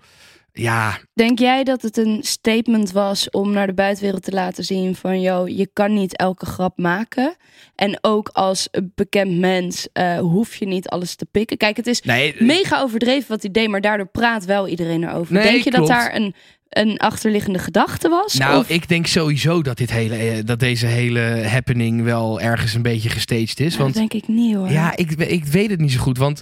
Ja, Denk jij dat het een statement was om naar de buitenwereld te laten zien van, yo, je kan niet elke grap maken. En ook als bekend mens eh, hoef je niet alles te pikken. Kijk, het is nee. mega overdreven wat hij deed, maar daardoor praat wel iedereen erover. Nee, Denk je klopt. dat daar een, een achterliggende gedachte was? Nou, Of- ik denk sowieso dat, dit hele, eh, dat deze hele happening wel ergens een beetje gestaged is. Nou, Want dat denk ik niet hoor. Ja, ik, ik weet het niet zo goed. Want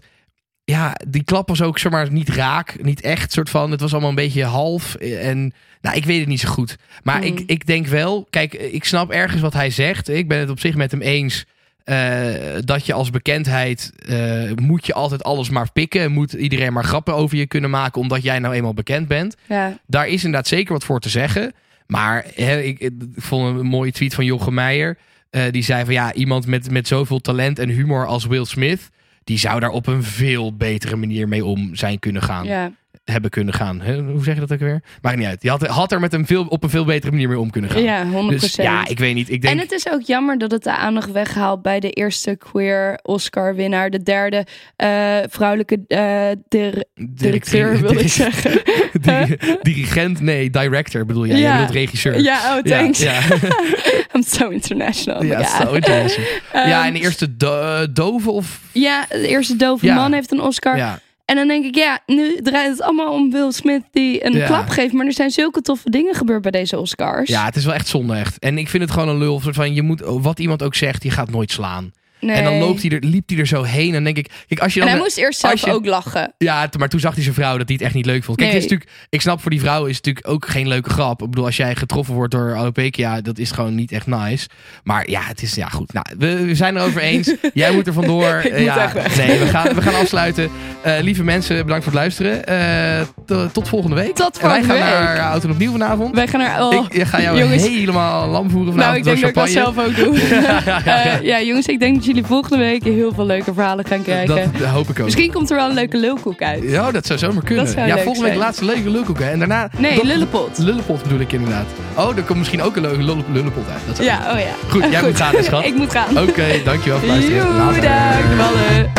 ja, die klap was ook zomaar niet raak. Niet echt, soort van. Het was allemaal een beetje half. En nou, ik weet het niet zo goed. Maar Hmm. ik, ik denk wel, kijk, ik snap ergens wat hij zegt. Ik ben het op zich met hem eens. Eh, dat je als bekendheid eh, moet je altijd alles maar pikken. Moet iedereen maar grappen over je kunnen maken. Omdat jij nou eenmaal bekend bent. Ja. Daar is inderdaad zeker wat voor te zeggen. Maar ik vond een mooie tweet van Jochem Meijer. Eh, die zei van ja, iemand met, met zoveel talent en humor als Will Smith. Die zou daar op een veel betere manier mee om zijn kunnen gaan. ja. Hebben kunnen gaan. Hoe zeg je dat ook weer? Maakt niet uit. Die had, had er met hem veel, op een veel betere manier mee om kunnen gaan. Ja, 100%. Dus ja, ik weet niet. Ik denk, En het is ook jammer dat het de aandacht weghaalt bij de eerste queer Oscar-winnaar. De derde eh, vrouwelijke dir- directeur, wil ik zeggen. Diri- dirigent, nee, director bedoel jij. Ja. Jij bedoelt regisseur. Ja, oh, thanks. Ja, I'm so international. ja, interessant. ja, Ehm, en de eerste do- dove of... Ja, de eerste dove man heeft een Oscar. Ja, En dan denk ik, ja, nu draait het allemaal om Will Smith die een Ja. klap geeft. Maar er zijn zulke toffe dingen gebeurd bij deze Oscars. Ja, het is wel echt zonde echt. En ik vind het gewoon een lul. Van, je moet, wat iemand ook zegt, je gaat nooit slaan. Nee. En dan loopt hij er, liep hij er zo heen. En denk ik, kijk, als je En dan... hij moest eerst zelf je- ook lachen. Ja, maar toen zag hij zijn vrouw dat hij het echt niet leuk vond. Kijk, Nee. het is natuurlijk, ik snap voor die vrouw is het natuurlijk ook geen leuke grap. Ik bedoel, als jij getroffen wordt door Alopecia, dat is gewoon niet echt nice. Maar ja, het is ja goed. Nou, we, we zijn erover eens. Jij moet er vandoor. Ik ja, nee, we gaan, we gaan afsluiten. Eh, lieve mensen, bedankt voor het luisteren. Eh, tot volgende week. Tot En wij gaan volgende week. naar Oud en Opnieuw vanavond. Wij gaan naar... Oh, ik ga jou jongens. helemaal lam voeren Nou, ik vanavond denk dat ik dat zelf ook doe. Eh, ja, jongens, ik denk dat jullie volgende week heel veel leuke verhalen gaan krijgen. Dat hoop ik ook. Misschien komt er wel een leuke lulkoek uit. Ja, dat zou zomaar kunnen. Zou ja, volgende week zijn. laatste leuke lulkoeken. En daarna... Nee, dat- lullenpot. Lullenpot bedoel ik inderdaad. Oh, er komt misschien ook een leuke lulle- lullenpot uit. Dat zou- Ja, oh ja. Goed, jij moet gaan, hè, schat. ik moet gaan. Oké, dankjewel voor het luisteren. Joe, dag, ballen.